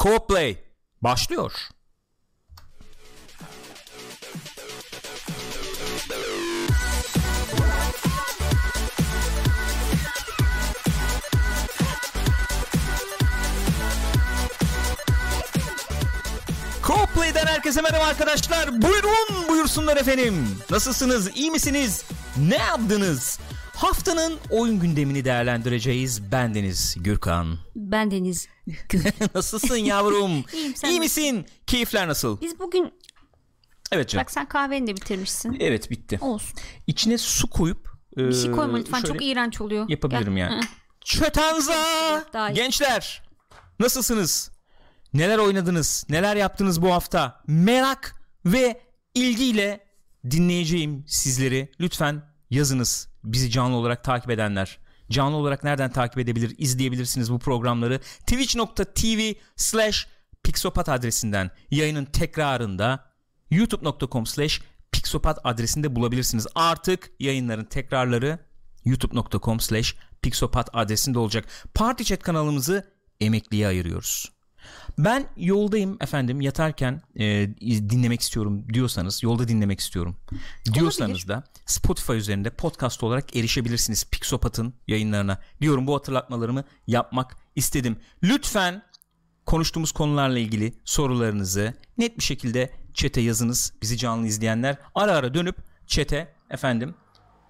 Co-Play başlıyor. Co-Play'den herkese merhaba arkadaşlar. Buyurun buyursunlar efendim. Nasılsınız? İyi misiniz? Ne yaptınız? Haftanın oyun gündemini değerlendireceğiz. Bendeniz Gürkan. Ben Deniz. Nasılsın yavrum? İyiyim, sen İyi misin? Keyifler nasıl? Biz bugün Evet canım. bak sen kahveni de bitirmişsin. Evet bitti. Olsun. İçine su koyup e, Bir şey koyma lütfen çok iğrenç oluyor. yapabilirim Gel. yani. Çötanza! Gençler nasılsınız? Neler oynadınız? Neler yaptınız bu hafta? Merak ve ilgiyle dinleyeceğim sizleri. Lütfen yazınız bizi canlı olarak takip edenler. Canlı olarak nereden takip edebilir, izleyebilirsiniz bu programları? Twitch.tv slash Pixopat adresinden yayının tekrarında youtube.com slash Pixopat adresinde bulabilirsiniz. Artık yayınların tekrarları youtube.com slash Pixopat adresinde olacak. Party Chat kanalımızı emekliye ayırıyoruz. Ben yoldayım efendim yatarken e, dinlemek istiyorum diyorsanız yolda dinlemek istiyorum diyorsanız da Spotify üzerinde podcast olarak erişebilirsiniz Pixopat'ın yayınlarına diyorum bu hatırlatmalarımı yapmak istedim. Lütfen konuştuğumuz konularla ilgili sorularınızı net bir şekilde çete yazınız bizi canlı izleyenler ara ara dönüp çete efendim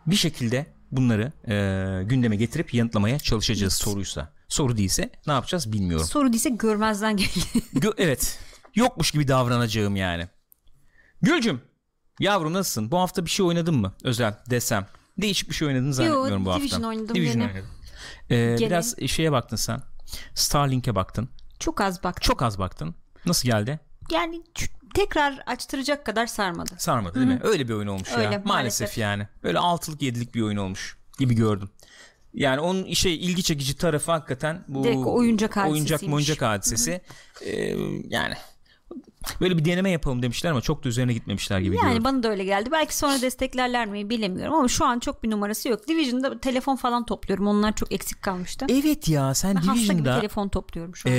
bir şekilde bunları e, gündeme getirip yanıtlamaya çalışacağız soruysa. Soru değilse ne yapacağız bilmiyorum. Soru değilse görmezden geldi. Gö- evet. Yokmuş gibi davranacağım yani. Gülcüm. Yavrum nasılsın? Bu hafta bir şey oynadın mı? Özel desem. Değişik bir şey oynadığını zannetmiyorum bu hafta. Division oynadım Division gene. oynadın. Ee, Gene. biraz şeye baktın sen. Starlink'e baktın. çok az baktım. Çok az baktın. Nasıl geldi? Yani tekrar açtıracak kadar sarmadı. Sarmadı değil mi? Öyle bir oyun olmuş Öyle, ya. Maalesef, maalesef. yani. Böyle altılık yedilik bir oyun olmuş gibi gördüm. Yani onun şey ilgi çekici tarafı hakikaten bu Direkt oyuncak oyuncak oyuncak hadisesi. Ee, yani böyle bir deneme yapalım demişler ama çok da üzerine gitmemişler gibi Yani gördüm. bana da öyle geldi. Belki sonra desteklerler mi bilemiyorum ama şu an çok bir numarası yok. Division'da telefon falan topluyorum. Onlar çok eksik kalmıştı. Evet ya sen Ben Division'da telefon topluyorum şu an. e,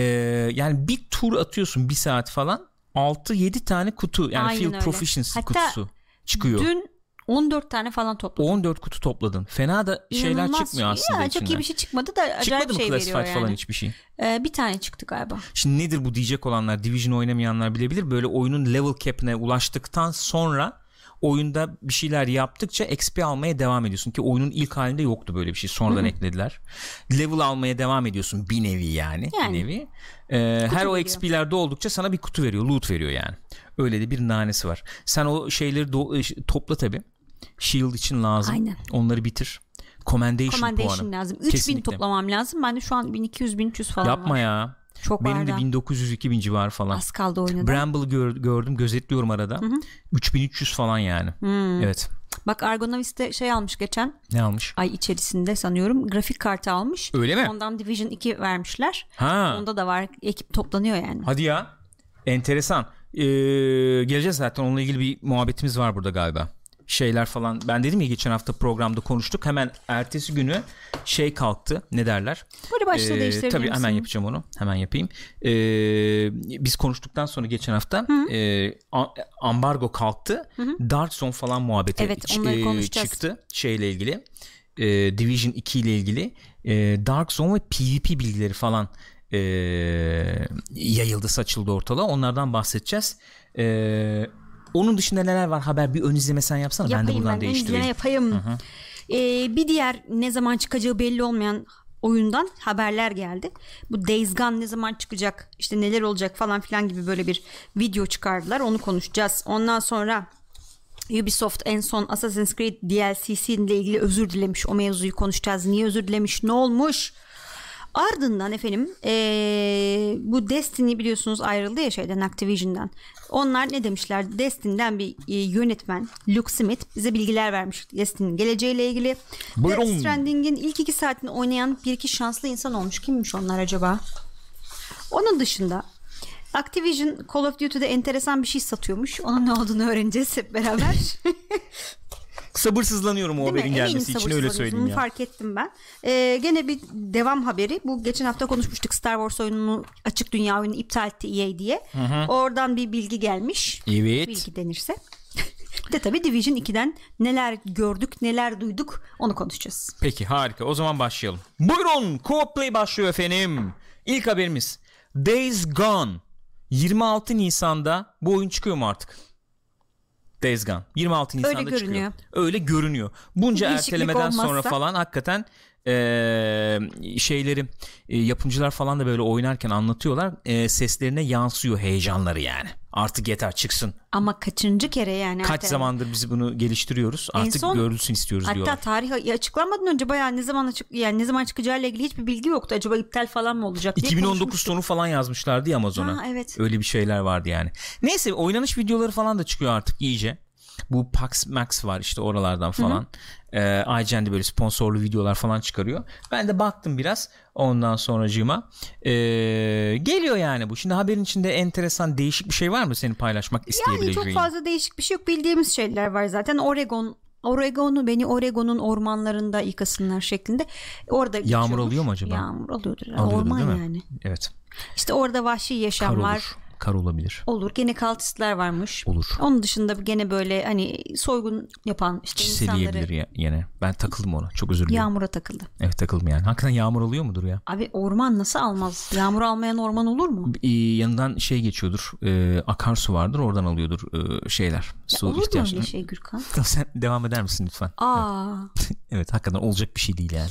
yani bir tur atıyorsun bir saat falan 6-7 tane kutu yani Aynen Field öyle. Proficiency Hatta kutusu çıkıyor. Dün 14 tane falan topladım. 14 kutu topladın. Fena da şeyler İnanılmaz. çıkmıyor aslında ya, içinden. Çok iyi bir şey çıkmadı da acayip Çıkmadı mı şey veriyor yani. falan hiçbir şey? Ee, bir tane çıktı galiba. Şimdi nedir bu diyecek olanlar Division oynamayanlar bilebilir. Böyle oyunun level cap'ine ulaştıktan sonra oyunda bir şeyler yaptıkça XP almaya devam ediyorsun ki oyunun ilk halinde yoktu böyle bir şey. Sonradan eklediler. Level almaya devam ediyorsun bir nevi yani. Yani. Bir nevi. Ee, her o veriyor. XP'ler oldukça sana bir kutu veriyor. Loot veriyor yani. Öyle de bir nanesi var. Sen o şeyleri do- e, topla tabi. Shield için lazım. Aynen. Onları bitir. Commendation, Commendation puanı. lazım. 3000 Kesinlikle. toplamam lazım. Ben de şu an 1200 1300 falan Yapma var. ya. Çok Benim de da. 1900-2000 civarı falan. Az kaldı oynadı. Bramble gör- gördüm gözetliyorum arada. 3300 falan yani. Hmm. Evet. Bak Argonavis'te şey almış geçen Ne almış? ay içerisinde sanıyorum. Grafik kartı almış. Öyle mi? Ondan Division 2 vermişler. Ha. Onda da var. Ekip toplanıyor yani. Hadi ya. Enteresan. Ee, geleceğiz zaten onunla ilgili bir muhabbetimiz var burada galiba. Şeyler falan. Ben dedim ya geçen hafta programda konuştuk. Hemen ertesi günü şey kalktı. Ne derler? Böyle başlığı Ee, değiştirebilir Tabii hemen yapacağım onu. Hemen yapayım. Ee, biz konuştuktan sonra geçen hafta e, a- ambargo kalktı. Dark Zone falan muhabbeti Evet, onları e, konuşacağız. çıktı şeyle ilgili. E, Division 2 ile ilgili. E, Dark Zone ve PvP bilgileri falan e, yayıldı saçıldı ortalığa. Onlardan bahsedeceğiz. E, onun dışında neler var haber bir ön izleme sen yapsana ben de Yapayım buradan ben. Değiştireyim. yapayım. Ee, bir diğer ne zaman çıkacağı belli olmayan oyundan haberler geldi. Bu Days Gone ne zaman çıkacak işte neler olacak falan filan gibi böyle bir video çıkardılar onu konuşacağız. Ondan sonra Ubisoft en son Assassin's Creed DLC'si ile ilgili özür dilemiş. O mevzuyu konuşacağız. Niye özür dilemiş? Ne olmuş? Ardından efendim eee, bu Destiny biliyorsunuz ayrıldı ya şeyden Activision'dan. Onlar ne demişler? Destiny'den bir e, yönetmen Luke Smith bize bilgiler vermiş Destiny'nin geleceğiyle ilgili. Buyurun. Death Stranding'in ilk iki saatini oynayan bir iki şanslı insan olmuş. Kimmiş onlar acaba? Onun dışında Activision Call of Duty'de enteresan bir şey satıyormuş. Onun ne olduğunu öğreneceğiz hep beraber. sabırsızlanıyorum o Değil mi? haberin Eminim gelmesi için öyle söyleyeyim ya. fark ettim ben. Ee, gene bir devam haberi. Bu geçen hafta konuşmuştuk Star Wars oyununu açık dünya oyunu iptal etti EA diye. Oradan bir bilgi gelmiş. Evet. Bilgi denirse. De tabii Division 2'den neler gördük, neler duyduk onu konuşacağız. Peki harika o zaman başlayalım. Buyurun Co-op Play başlıyor efendim. İlk haberimiz Days Gone. 26 Nisan'da bu oyun çıkıyor mu artık? Days Gone. 26 Nisan'da çıkıyor. görünüyor. Öyle görünüyor. Bunca Değişiklik ertelemeden sonra olmazsa. falan hakikaten eee, şeyleri e, yapımcılar falan da böyle oynarken anlatıyorlar. E, seslerine yansıyor heyecanları yani. Artık yeter çıksın. Ama kaçıncı kere yani? Kaç erteleme? zamandır biz bunu geliştiriyoruz. Artık son- görülsün istiyoruz Hatta diyorlar. tarih açıklanmadan önce bayağı ne zaman açık yani ne zaman çıkacağı ile ilgili hiçbir bilgi yoktu. Acaba iptal falan mı olacak diye 2019 konuşmuştuk. sonu falan yazmışlardı ya Amazon'a. Ha, evet. Öyle bir şeyler vardı yani. Neyse oynanış videoları falan da çıkıyor artık iyice. Bu Pax Max var işte oralardan falan. Ee, IGN'de böyle sponsorlu videolar falan çıkarıyor. Ben de baktım biraz ondan sonracığıma. Ee, geliyor yani bu. Şimdi haberin içinde enteresan değişik bir şey var mı senin paylaşmak Yani isteyebileceğin? çok fazla değişik bir şey yok. Bildiğimiz şeyler var zaten. Oregon Oregon'u beni Oregon'un ormanlarında yıkasınlar şeklinde. Orada Yağmur oluyor mu acaba? Yağmur oluyordur. Alıyordur, Orman yani. Evet. İşte orada vahşi yaşam Kar var. olur. Kar olabilir. Olur. Gene kaltistler varmış. Olur. Onun dışında gene böyle hani soygun yapan işte insanları ya, yine. Ben takıldım ona. Çok özür dilerim. yağmura takıldı. Evet takıldım yani. Hakikaten yağmur oluyor mudur ya? Abi orman nasıl almaz? Yağmur almayan orman olur mu? e, yanından şey geçiyordur e, akarsu vardır oradan alıyordur e, şeyler su olur mu ihtiyaçları. öyle şey Gürkan? Sen devam eder misin lütfen? Aa, Evet hakikaten olacak bir şey değil yani.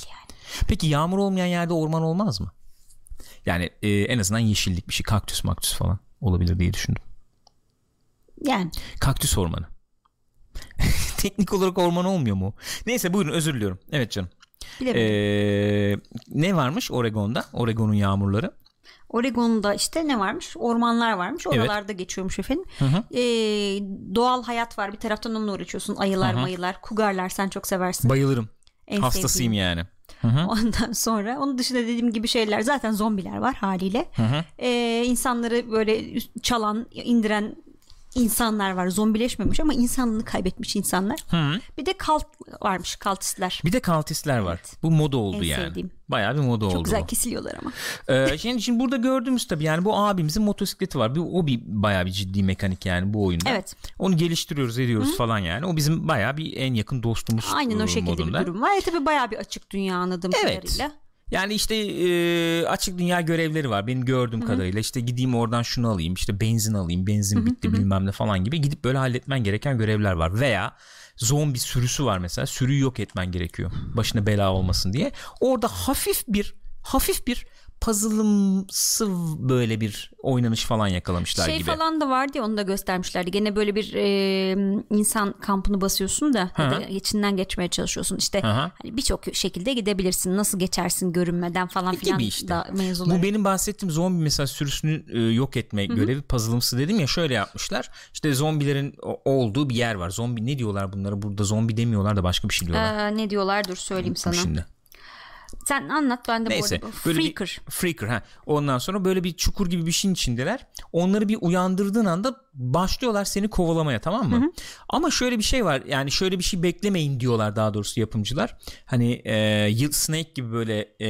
Peki yağmur olmayan yerde orman olmaz mı? Yani e, en azından yeşillik bir şey kaktüs maktüs falan olabilir diye düşündüm. yani Kaktüs ormanı. Teknik olarak orman olmuyor mu? Neyse buyurun özür diliyorum. Evet canım. bilemedim. Ee, ne varmış Oregon'da? Oregon'un yağmurları. Oregon'da işte ne varmış? Ormanlar varmış. Evet. Oralarda geçiyormuş efendim. Ee, doğal hayat var. Bir taraftan onunla uğraşıyorsun. Ayılar, mayılar, kugarlar sen çok seversin. Bayılırım. En Hastasıyım sevdiğim. yani. Hı hı. Ondan sonra onun dışında dediğim gibi şeyler zaten zombiler var haliyle. hı. Ee, insanları böyle çalan, indiren insanlar var. Zombileşmemiş ama insanlığını kaybetmiş insanlar. Hı. Bir de kalt varmış, kaltistler. Bir de kaltistler var. Bu moda oldu En yani. sevdiğim. Bayağı bir moda Çok oldu. güzel bu. kesiliyorlar ama. Ee, şimdi, şimdi burada gördüğümüz tabii yani bu abimizin motosikleti var. Bir, o bir bayağı bir ciddi mekanik yani bu oyunda. Evet. Onu geliştiriyoruz ediyoruz falan yani. O bizim bayağı bir en yakın dostumuz Aynen e, o şekilde modunda. bir durum var. E tabii bayağı bir açık dünya anladığım Evet. kadarıyla. Yani işte e, açık dünya görevleri var benim gördüğüm kadarıyla. İşte gideyim oradan şunu alayım işte benzin alayım benzin bitti bilmem ne falan gibi gidip böyle halletmen gereken görevler var. Veya zombi sürüsü var mesela sürüyü yok etmen gerekiyor başına bela olmasın diye. Orada hafif bir hafif bir puzzle'ımsı böyle bir oynanış falan yakalamışlar Şey gibi. falan da vardı ya onu da göstermişlerdi. Gene böyle bir e, insan kampını basıyorsun da ya da içinden geçmeye çalışıyorsun. İşte Hı. hani birçok şekilde gidebilirsin. Nasıl geçersin görünmeden falan filan gibi işte. da mevzuları. Bu benim bahsettiğim zombi mesela sürüsünü e, yok etme görevi puzzle'ımsı dedim ya şöyle yapmışlar. İşte zombilerin olduğu bir yer var. Zombi ne diyorlar bunlara? Burada zombi demiyorlar da başka bir şey diyorlar. Aa, ne diyorlar dur söyleyeyim sana. Şimdi. Sen anlat ben de Neyse. bu arada. Böyle Freaker. bir freaker ha. Ondan sonra böyle bir çukur gibi bir şeyin içindeler. Onları bir uyandırdığın anda başlıyorlar seni kovalamaya tamam mı? Ama şöyle bir şey var. Yani şöyle bir şey beklemeyin diyorlar daha doğrusu yapımcılar. Hani e, Yield Snake gibi böyle e,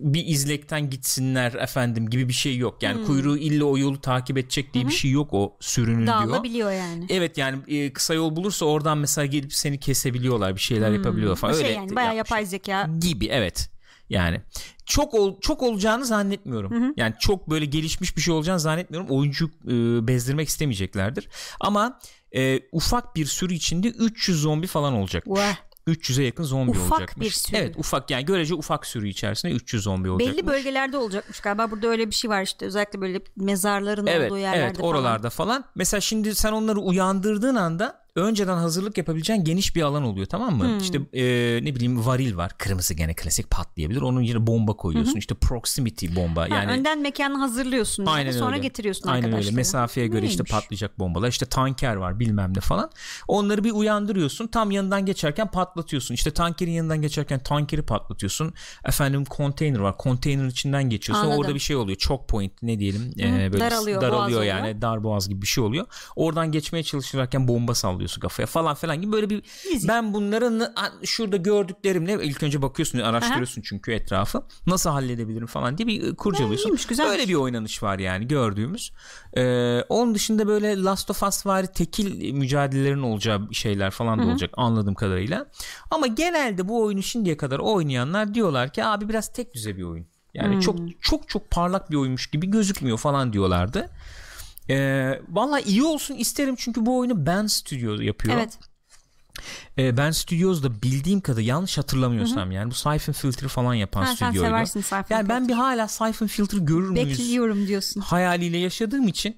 bir izlekten gitsinler efendim gibi bir şey yok. Yani kuyruğu illa o yolu takip edecek diye bir şey yok o sürünün diyor. Dağılabiliyor yani. Evet yani e, kısa yol bulursa oradan mesela gelip seni kesebiliyorlar bir şeyler yapabiliyorlar falan. şey Öyle yani bayağı yapay zeka. gibi evet. Yani çok ol, çok olacağını zannetmiyorum. Yani çok böyle gelişmiş bir şey olacağını zannetmiyorum. Oyuncu e, bezdirmek istemeyeceklerdir. Ama e, ufak bir sürü içinde 300 zombi falan olacak. Vah. 300'e yakın zombi Ufak olacakmış. bir sürü. Evet ufak yani görece ufak sürü içerisinde 300 zombi olacak. Belli bölgelerde olacakmış galiba. Burada öyle bir şey var işte. Özellikle böyle mezarların Evet, olduğu yerlerde evet falan. oralarda falan. Mesela şimdi sen onları uyandırdığın anda önceden hazırlık yapabileceğin geniş bir alan oluyor tamam mı? Hmm. İşte e, ne bileyim varil var. Kırmızı gene klasik patlayabilir. Onun yerine bomba koyuyorsun. İşte proximity bomba. Ha, yani önden mekanı hazırlıyorsun. yani. Aynen Sonra öyle. getiriyorsun Aynen öyle. Mesafeye göre işte Neymiş? patlayacak bombalar. İşte tanker var bilmem ne falan. Onları bir uyandırıyorsun. Tam yanından geçerken patlatıyorsun. İşte tankerin yanından geçerken tankeri patlatıyorsun. Efendim konteyner var. Konteynerin içinden geçiyorsun. Anladım. Orada bir şey oluyor. Çok point ne diyelim. Ee, böyle daralıyor, daralıyor oluyor. yani. Dar boğaz gibi bir şey oluyor. Oradan geçmeye çalışırken bomba sallıyorsun alıyorsun kafaya falan falan gibi böyle bir Easy. ben bunların şurada gördüklerimle ilk önce bakıyorsun araştırıyorsun çünkü etrafı nasıl halledebilirim falan diye bir e, kurcalıyorsun. iyiymiş, güzelmiş. Öyle bir oynanış var yani gördüğümüz. Ee, onun dışında böyle Last of Us vari tekil mücadelelerin olacağı şeyler falan da olacak anladığım kadarıyla. Ama genelde bu oyunu şimdiye kadar oynayanlar diyorlar ki abi biraz tek düze bir oyun. Yani çok çok çok parlak bir oyunmuş gibi gözükmüyor falan diyorlardı. Ee, Valla iyi olsun isterim çünkü bu oyunu Ben Studio yapıyor. Evet. Ee, ben Studios da bildiğim kadar yanlış hatırlamıyorsam yani bu Siphon Filter falan yapan Ha, sen stüdyoydu. seversin Siphon Yani ben bir hala Siphon Filter görür müyüz Bekliyorum diyorsun. hayaliyle yaşadığım için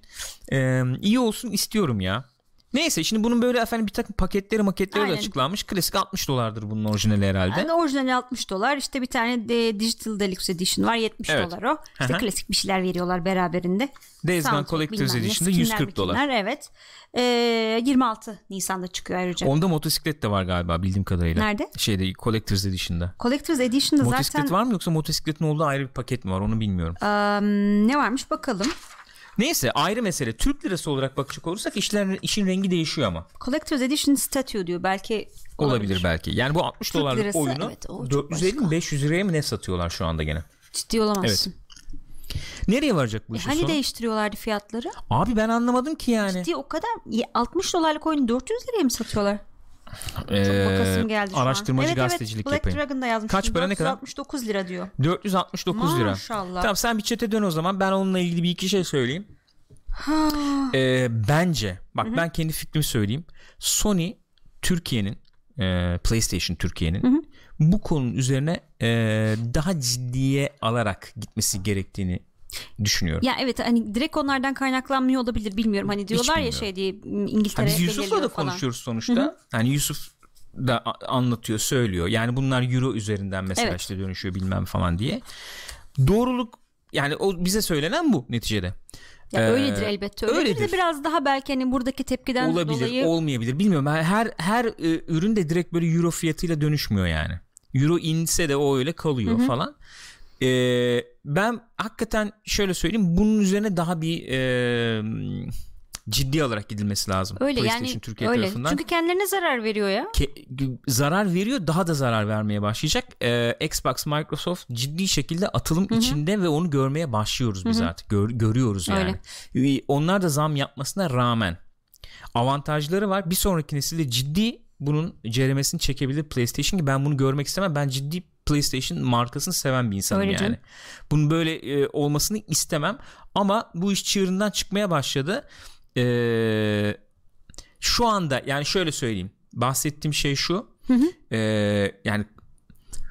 e, iyi olsun istiyorum ya. Neyse şimdi bunun böyle efendim bir takım paketleri maketleri de Aynen. açıklanmış. Klasik 60 dolardır bunun orijinali herhalde. Yani orijinali 60 dolar. İşte bir tane de Digital Deluxe Edition var 70 Evet. dolar o. İşte Hı hı. klasik bir şeyler veriyorlar beraberinde. Days Gone Collector's Edition'da skinler, 140 dolar. Evet. Ee, 26 Nisan'da çıkıyor ayrıca. Onda motosiklet de var galiba bildiğim kadarıyla. Nerede? Şeyde Collector's Edition'da. Collector's Edition'da Motosiklet zaten var mı yoksa motosikletin olduğu ayrı bir paket mi var onu bilmiyorum. Am, ne varmış bakalım. Neyse ayrı mesele. Türk lirası olarak bakacak olursak işlerin, işin rengi değişiyor ama. Collector's Edition Statue diyor. Belki Olabilir, belki. Yani bu 60 Türk dolarlık lirası, oyunu evet, o çok 450 mi başka. 500 liraya mı ne satıyorlar şu anda gene? Ciddi olamazsın. Nereye varacak bu E, işin hani sonu? değiştiriyorlardı fiyatları? Abi ben anlamadım ki yani. Ciddi o kadar Ye- 60 dolarlık oyunu 400 liraya mı satıyorlar? Ee, geldi araştırmacı. Evet, gazetecilik evet, Black yapayım. Dragon'da yazmış. Kaç para, ne kadar? 469 lira diyor. 469 lira. Maşallah. Tamam sen bir çete dön o zaman. Ben onunla ilgili bir iki şey söyleyeyim. Ee, bence bak ben kendi fikrimi söyleyeyim. Sony Türkiye'nin e, PlayStation Türkiye'nin bu konunun üzerine e, daha ciddiye alarak gitmesi gerektiğini düşünüyorum. Ya evet hani direkt onlardan kaynaklanmıyor olabilir bilmiyorum. Hani diyorlar ya şey diye Ha, İngiltere biz Yusuf'la da falan. konuşuyoruz sonuçta. Hani Yusuf da anlatıyor, söylüyor. Yani bunlar euro üzerinden mesela Evet. işte dönüşüyor bilmem falan diye. Doğruluk yani o bize söylenen bu neticede. Ya Ee, öyledir elbette. Öyledir, öyledir. de biraz daha belki hani buradaki tepkiden olabilir, dolayı olmayabilir. Bilmiyorum. Her her e, ürün de direkt böyle euro fiyatıyla dönüşmüyor yani. Euro inse de o öyle kalıyor falan. Ee, ben hakikaten şöyle söyleyeyim bunun üzerine daha bir e, ciddi alarak gidilmesi lazım. öyle yani Türkiye öyle. tarafından. Çünkü kendilerine zarar veriyor ya. Ke- zarar veriyor daha da zarar vermeye başlayacak. Ee, Xbox, Microsoft ciddi şekilde atılım içinde ve onu görmeye başlıyoruz biz artık. Gör- görüyoruz yani. Ee, Onlar da zam yapmasına rağmen avantajları var. Bir sonraki nesilde ciddi bunun ceremesini çekebilir PlayStation ki ben bunu görmek istemem. Ben ciddi PlayStation markasını seven bir insanım Öyle yani. canım. Bunun böyle e, olmasını istemem ama bu iş çığırından çıkmaya başladı. Ee, şu anda yani şöyle söyleyeyim. Bahsettiğim şey şu. Ee, yani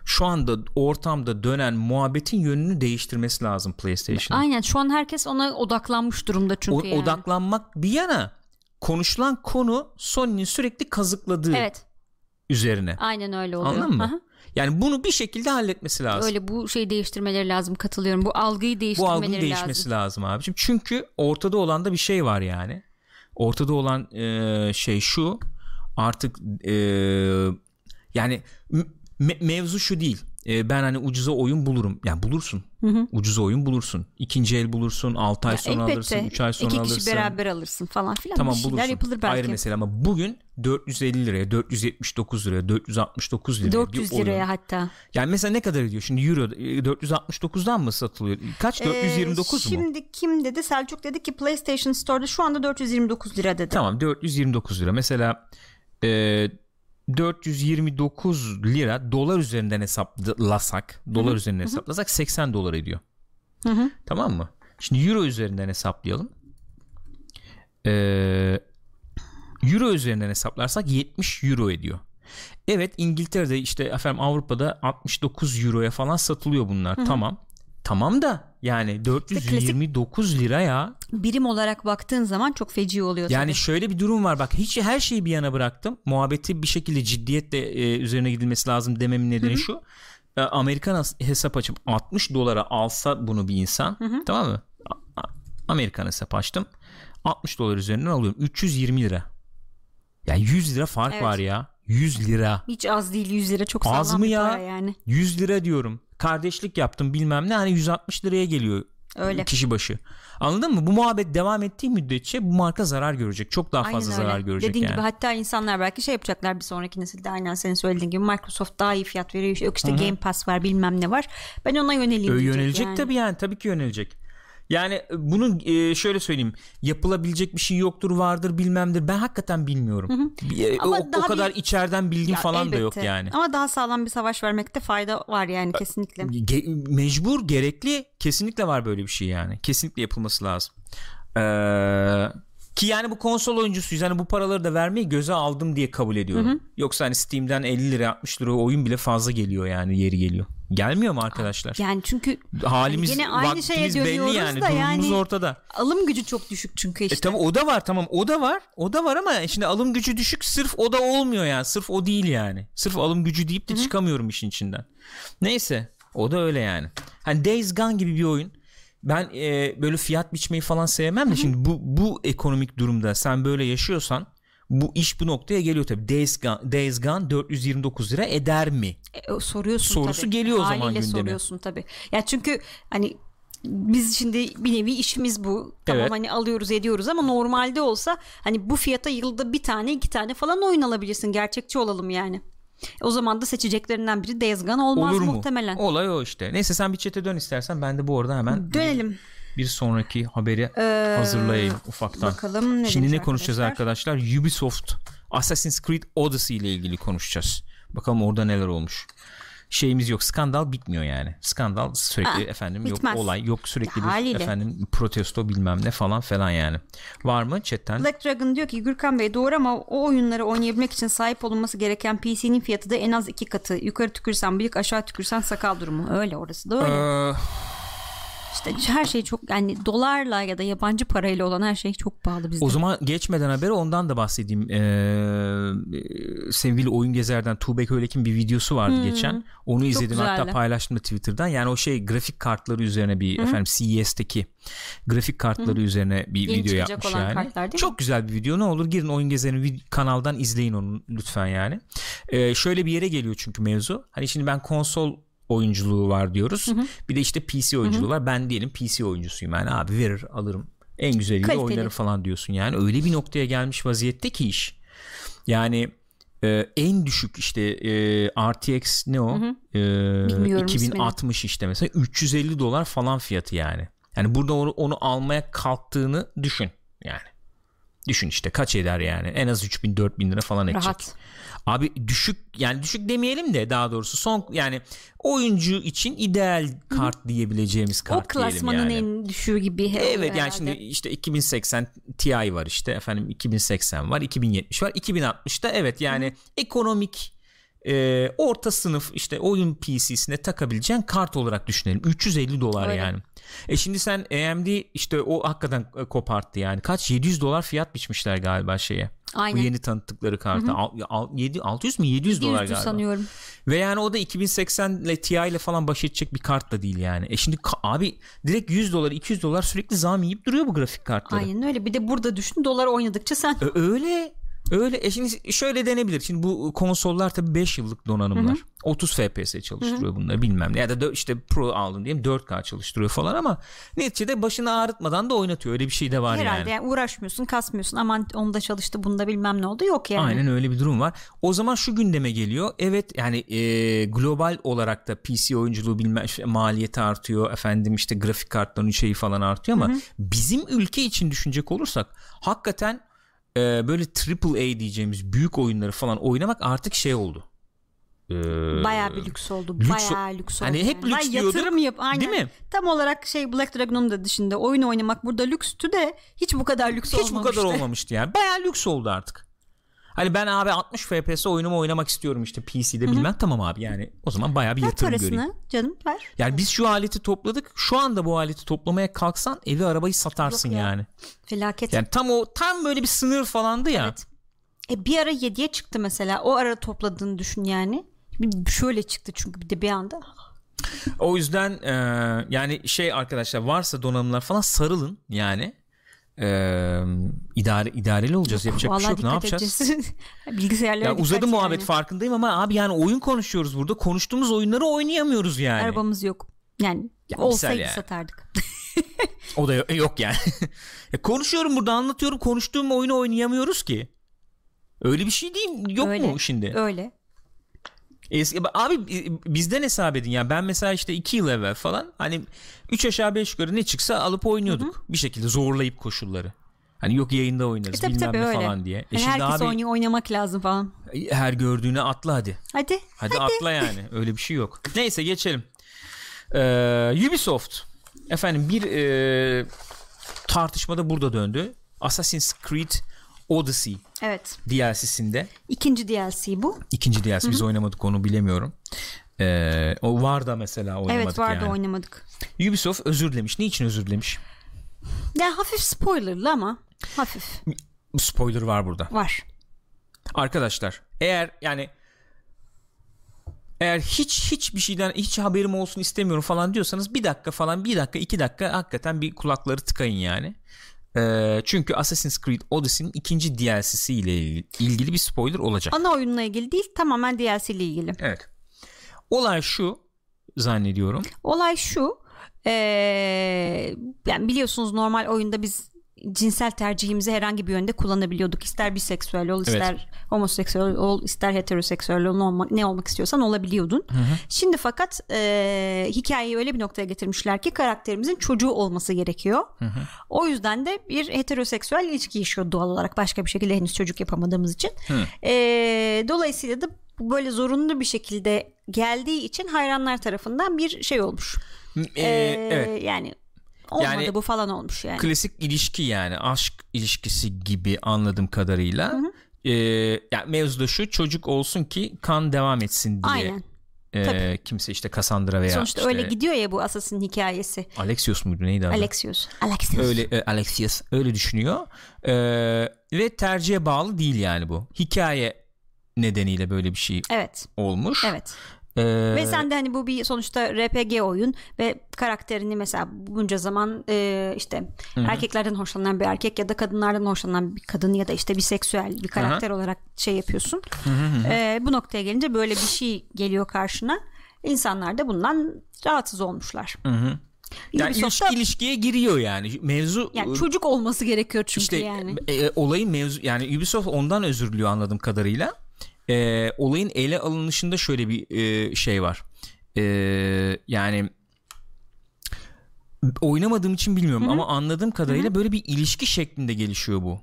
şu anda ortamda dönen muhabbetin yönünü değiştirmesi lazım PlayStation. Aynen şu an herkes ona odaklanmış durumda çünkü O- yani. Odaklanmak bir yana konuşulan konu Sony'nin sürekli kazıkladığı Evet üzerine. aynen öyle oluyor. Anladın mı? Aha. Yani bunu bir şekilde halletmesi lazım. Öyle bu şey değiştirmeleri lazım katılıyorum. Bu algıyı Bu değiştirmeleri algının değişmesi lazım. lazım abicim. Çünkü ortada olan da bir şey var yani. Ortada olan e, şey şu. Artık e, yani me- mevzu şu değil. E, ben hani ucuza oyun bulurum. Yani bulursun. Ucuza oyun bulursun. İkinci el bulursun. 6 ay Ya sonra alırsın. 3 ay sonra iki alırsın. kişi beraber alırsın falan filan. Tamam bir bulursun. yapılır belki. Ayrı mesele ama bugün 450 liraya, 479 liraya, 469 liraya 400 bir oyun. liraya hatta. Yani mesela ne kadar ediyor? Şimdi euro e, 469'dan mı satılıyor? Kaç? 429 Ee, mu? Şimdi kim dedi? Selçuk dedi ki PlayStation Store'da şu anda 429 lira dedi. Tamam 429 lira. Mesela e, 429 lira dolar üzerinden hesaplasak, dolar üzerinden hesaplasak 80 dolar ediyor. Hı hı. Tamam mı? Şimdi euro üzerinden hesaplayalım. Ee, euro üzerinden hesaplarsak 70 euro ediyor. Evet İngiltere'de işte efendim Avrupa'da 69 euroya falan satılıyor bunlar. Tamam. Tamam da yani 429 lira ya. Birim olarak baktığın zaman çok feci oluyor Yani tabii. şöyle bir durum var bak hiç her şeyi bir yana bıraktım. Muhabbeti bir şekilde ciddiyetle e, üzerine gidilmesi lazım dememin nedeni şu. E, Amerikan hesap açıp 60 dolara alsa bunu bir insan tamam mı? Amerikan hesap açtım. 60 dolar üzerinden alıyorum. 320 lira. Ya 100 lira fark Evet. var ya. 100 lira. Hiç az değil 100 lira çok Az mı ya? yani. 100 lira diyorum. Kardeşlik yaptım bilmem ne hani 160 liraya geliyor Öyle. kişi başı. Anladın mı? Bu muhabbet devam ettiği müddetçe bu marka zarar görecek. Çok daha fazla Aynen öyle. zarar görecek Dediğin yani. gibi hatta insanlar belki şey yapacaklar bir sonraki nesilde aynen senin söylediğin gibi Microsoft daha iyi fiyat veriyor. Yok işte Game Pass var bilmem ne var. Ben ona yöneleyim Ö- yönelecek yani. tabii yani tabii ki yönelecek. Yani e, bunun e, şöyle söyleyeyim yapılabilecek bir şey yoktur vardır bilmemdir ben hakikaten bilmiyorum. Bir- e, Ama o, o kadar bir- içeriden bilgim Ya falan da yok elbette. yani. Ama daha sağlam bir savaş vermekte fayda var yani kesinlikle. Ge- mecbur gerekli kesinlikle var böyle bir şey yani kesinlikle yapılması lazım Ee, ki yani bu konsol oyuncusuyuz. Hani bu paraları da vermeyi göze aldım diye kabul ediyorum. Yoksa hani Steam'den 50 lira 60 lira oyun bile fazla geliyor yani yeri geliyor. Gelmiyor mu arkadaşlar? Yani çünkü halimiz Hani gene aynı şeye belli yani da durumumuz yani- ortada. alım gücü çok düşük çünkü e işte. tamam o da var tamam o da var o da var ama şimdi alım gücü düşük sırf o da olmuyor yani sırf o değil yani. Sırf alım gücü deyip de çıkamıyorum işin içinden. Neyse o da öyle yani. Hani Days Gone gibi bir oyun ben e, böyle fiyat biçmeyi falan sevmem de şimdi bu bu ekonomik durumda sen böyle yaşıyorsan bu iş bu noktaya geliyor tabii Days Gone, Days Gone 429 lira eder mi? E, soruyorsun Sorusu tabii. geliyor o zaman Haliyle gündeme. soruyorsun tabii. Ya çünkü hani biz şimdi bir nevi işimiz bu. Tamam Evet. hani alıyoruz ediyoruz ama normalde olsa hani bu fiyata yılda bir tane iki tane falan oyun alabilirsin. Gerçekçi olalım yani. O zaman da seçeceklerinden biri Days Gone olmaz Olur mu? muhtemelen. Olay o işte. Neyse sen bir çete dön istersen ben de bu arada hemen Dönelim. bir sonraki haberi hazırlayayım ufaktan. bakalım ne Şimdi ne konuşacağız arkadaşlar? arkadaşlar? Ubisoft Assassin's Creed Odyssey ile ilgili konuşacağız. Bakalım orada neler olmuş. Şeyimiz yok. Skandal bitmiyor yani. Skandal sürekli Ha, efendim bitmez. yok olay yok sürekli Ya, bir haliyle. efendim protesto bilmem ne falan falan yani. Var mı chatten? Black Dragon diyor ki Gürkan Bey doğru ama o oyunları oynayabilmek için sahip olunması gereken PC'nin fiyatı da en az iki katı. Yukarı tükürsen bıyık aşağı tükürsen sakal durumu. Öyle orası da öyle. Ee, İşte her şey çok yani dolarla ya da yabancı parayla olan her şey çok pahalı bizde. O zaman geçmeden haberi ondan da bahsedeyim. Ee, sevgili oyun gezerden Tuğbek Öylek'in bir videosu vardı geçen. Onu izledim hatta paylaştım da Twitter'dan. Yani o şey grafik kartları üzerine bir efendim CES'teki grafik kartları üzerine bir Yeni video yapmış olan yani. kartlar değil mi? Çok güzel bir video. Ne olur girin oyun gezerin vid- kanaldan izleyin onu lütfen yani. Ee, şöyle bir yere geliyor çünkü mevzu. Hani şimdi ben konsol oyunculuğu var diyoruz. Bir de işte PC oyunculuğu var. Ben diyelim PC oyuncusuyum yani abi verir alırım. En güzeliyle Kaliteli. oynarım falan diyorsun yani. Öyle bir noktaya gelmiş vaziyette ki iş. Yani e, en düşük işte e, RTX ne o? E, Bilmiyorum 2060 işte mesela 350 dolar falan fiyatı yani. Yani burada onu, onu almaya kalktığını düşün yani. Düşün işte kaç eder yani. En az 3000 4000 lira falan edecek. Rahat. Abi düşük yani düşük demeyelim de daha doğrusu son yani oyuncu için ideal kart diyebileceğimiz O kart diyelim klasmanın yani. en düşüğü gibi. Evet yani herhalde. şimdi işte 2080 Ti var işte efendim 2080 var 2070 var 2060'da evet yani ekonomik e, orta sınıf işte oyun PC'sine takabileceğin kart olarak düşünelim 350 dolar Öyle. yani. E şimdi sen AMD işte o hakikaten e, koparttı yani kaç 700 dolar fiyat biçmişler galiba şeye. Aynen. Bu yeni tanıttıkları karta. Al, al, 7, 600 mü 700 dolar 100'dü galiba. sanıyorum. Ve yani o da 2080 ile Ti ile falan baş edecek bir kart da değil yani. E şimdi abi direkt 100 dolar 200 dolar sürekli zam yiyip duruyor bu grafik kartları. Aynen öyle. Bir de burada düşün dolar oynadıkça sen Ö- öyle öyle. E şimdi şöyle denebilir. Şimdi bu konsollar tabii 5 yıllık donanımlar. 30 FPS çalıştırıyor bunları bilmem ne. Ya da işte Pro aldın diyelim 4K çalıştırıyor falan ama neticede başını ağrıtmadan da oynatıyor. Öyle bir şey de var herhalde yani. yani uğraşmıyorsun, kasmıyorsun. Aman onda çalıştı, bunda bilmem ne oldu. Yok yani. Aynen öyle bir durum var. O zaman şu gündeme geliyor. Evet yani e, global olarak da PC oyunculuğu bilmem işte maliyeti artıyor. Efendim işte grafik kartlarının şeyi falan artıyor ama bizim ülke için düşünecek olursak hakikaten e, böyle triple A diyeceğimiz büyük oyunları falan oynamak artık şey oldu. E, Bayağı bir lüks oldu. lüks- bayağı lüks oldu. Hani hep yani. lüks Vay, diyorduk, Yatırım yap. Aynen. değil mi? Tam olarak şey Black Dragon'un da dışında oyun oynamak burada lükstü de hiç bu kadar lüks hiç bu olmamıştı. kadar olmamıştı yani. Bayağı lüks oldu artık. Hani ben abi 60 FPS oyunumu oynamak istiyorum işte PC'de bilmem tamam abi yani o zaman bayağı bir Ver yatırım parasını göreyim. canım ver. Yani biz şu aleti topladık. Şu anda bu aleti toplamaya kalksan evi arabayı satarsın Yok ya. yani. Felaket. Yani tam o tam böyle bir sınır falandı ya. Evet. E bir ara 7'ye çıktı mesela. O ara topladığını düşün yani. Şöyle çıktı çünkü bir de bir anda. O yüzden e, yani şey arkadaşlar varsa donanımlar falan sarılın yani. E, idare idareli olacağız. Yapacak bir şey yok. Ne yapacağız? edeceğiz. Bilgisayarlara Ya uzadı muhabbet yani. farkındayım ama abi yani oyun konuşuyoruz burada. Konuştuğumuz oyunları oynayamıyoruz yani. Arabamız yok. Yani Ya olsaydı yani. satardık. o da yok, yok yani. ya konuşuyorum burada anlatıyorum konuştuğum oyunu oynayamıyoruz ki. Öyle bir şey değil yok Öyle. mu şimdi? Öyle. Eski, abi e, bizden hesap edin ya ben mesela işte 2 yıl evvel falan hani 3 aşağı 5 yukarı ne çıksa alıp oynuyorduk bir şekilde zorlayıp koşulları. Hani yok yayında oynarız E, tabii bilmem tabii ne öyle. falan diye. E şimdi herkes abi oynuyor oynamak lazım falan. her gördüğüne atla hadi. Hadi. Hadi, atla yani. Öyle bir şey yok. Neyse geçelim. Ee, Ubisoft efendim bir e, tartışmada burada döndü. Assassin's Creed Odyssey Evet. DLC'sinde İkinci DLC bu. ikinci DLC biz oynamadık onu bilemiyorum. Ee, o var da mesela oynamadık evet vardı yani. oynamadık. Ubisoft özür dilemiş. Niçin özür dilemiş? Ya hafif spoilerlı ama hafif Spoiler var burada. var. Arkadaşlar eğer yani eğer hiç hiç bir şeyden hiç haberim olsun istemiyorum falan diyorsanız bir dakika falan bir dakika iki dakika hakikaten bir kulakları tıkayın yani. Ee, çünkü Assassin's Creed Odyssey'nin ikinci DLC'si ile ilgili bir spoiler olacak. Ana oyunla ilgili değil tamamen DLC ile ilgili. Evet. Olay şu zannediyorum. Olay şu. Eee yani biliyorsunuz normal oyunda biz cinsel tercihimizi herhangi bir yönde kullanabiliyorduk. İster biseksüel ol, ister homoseksüel ol, ister heteroseksüel ol, ne olmak, istiyorsan olabiliyordun. Şimdi fakat eee, hikayeyi öyle bir noktaya getirmişler ki karakterimizin çocuğu olması gerekiyor. O yüzden de bir heteroseksüel ilişki yaşıyor doğal olarak. Başka bir şekilde henüz çocuk yapamadığımız için. Eee, dolayısıyla da böyle zorunlu bir şekilde geldiği için hayranlar tarafından bir şey olmuş. Ee, Ee, evet. Yani olmadı Yani- bu falan olmuş yani. Klasik ilişki yani aşk ilişkisi gibi anladığım kadarıyla. Ee, yani mevzu da şu çocuk olsun ki kan devam etsin diye. Aynen. Tabii. kimse işte Cassandra veya Sonuçta işte öyle gidiyor ya bu Assassin hikayesi. Alexios muydu neydi adı? Alexios. Alexios. Öyle e, Alexios öyle düşünüyor. Ee, ve tercihe bağlı değil yani bu. Hikaye nedeniyle böyle bir şey Evet. olmuş. Evet. Ee, Ve sen de hani bu bir sonuçta RPG oyun ve karakterini mesela bunca zaman e, işte erkeklerden hoşlanan bir erkek ya da kadınlardan hoşlanan bir kadın ya da işte biseksüel bir karakter olarak şey yapıyorsun. E, bu noktaya gelince böyle bir şey geliyor karşına. İnsanlar da bundan rahatsız olmuşlar. yani Ubisoft'ta- ilişki ilişkiye giriyor yani. Mevzu yani çocuk olması gerekiyor çünkü işte yani. e, olayın mevzu yani Ubisoft ondan özür diliyor anladığım kadarıyla. E, olayın ele alınışında şöyle bir e, şey var. E, yani oynamadığım için bilmiyorum ama anladığım kadarıyla böyle bir ilişki şeklinde gelişiyor bu.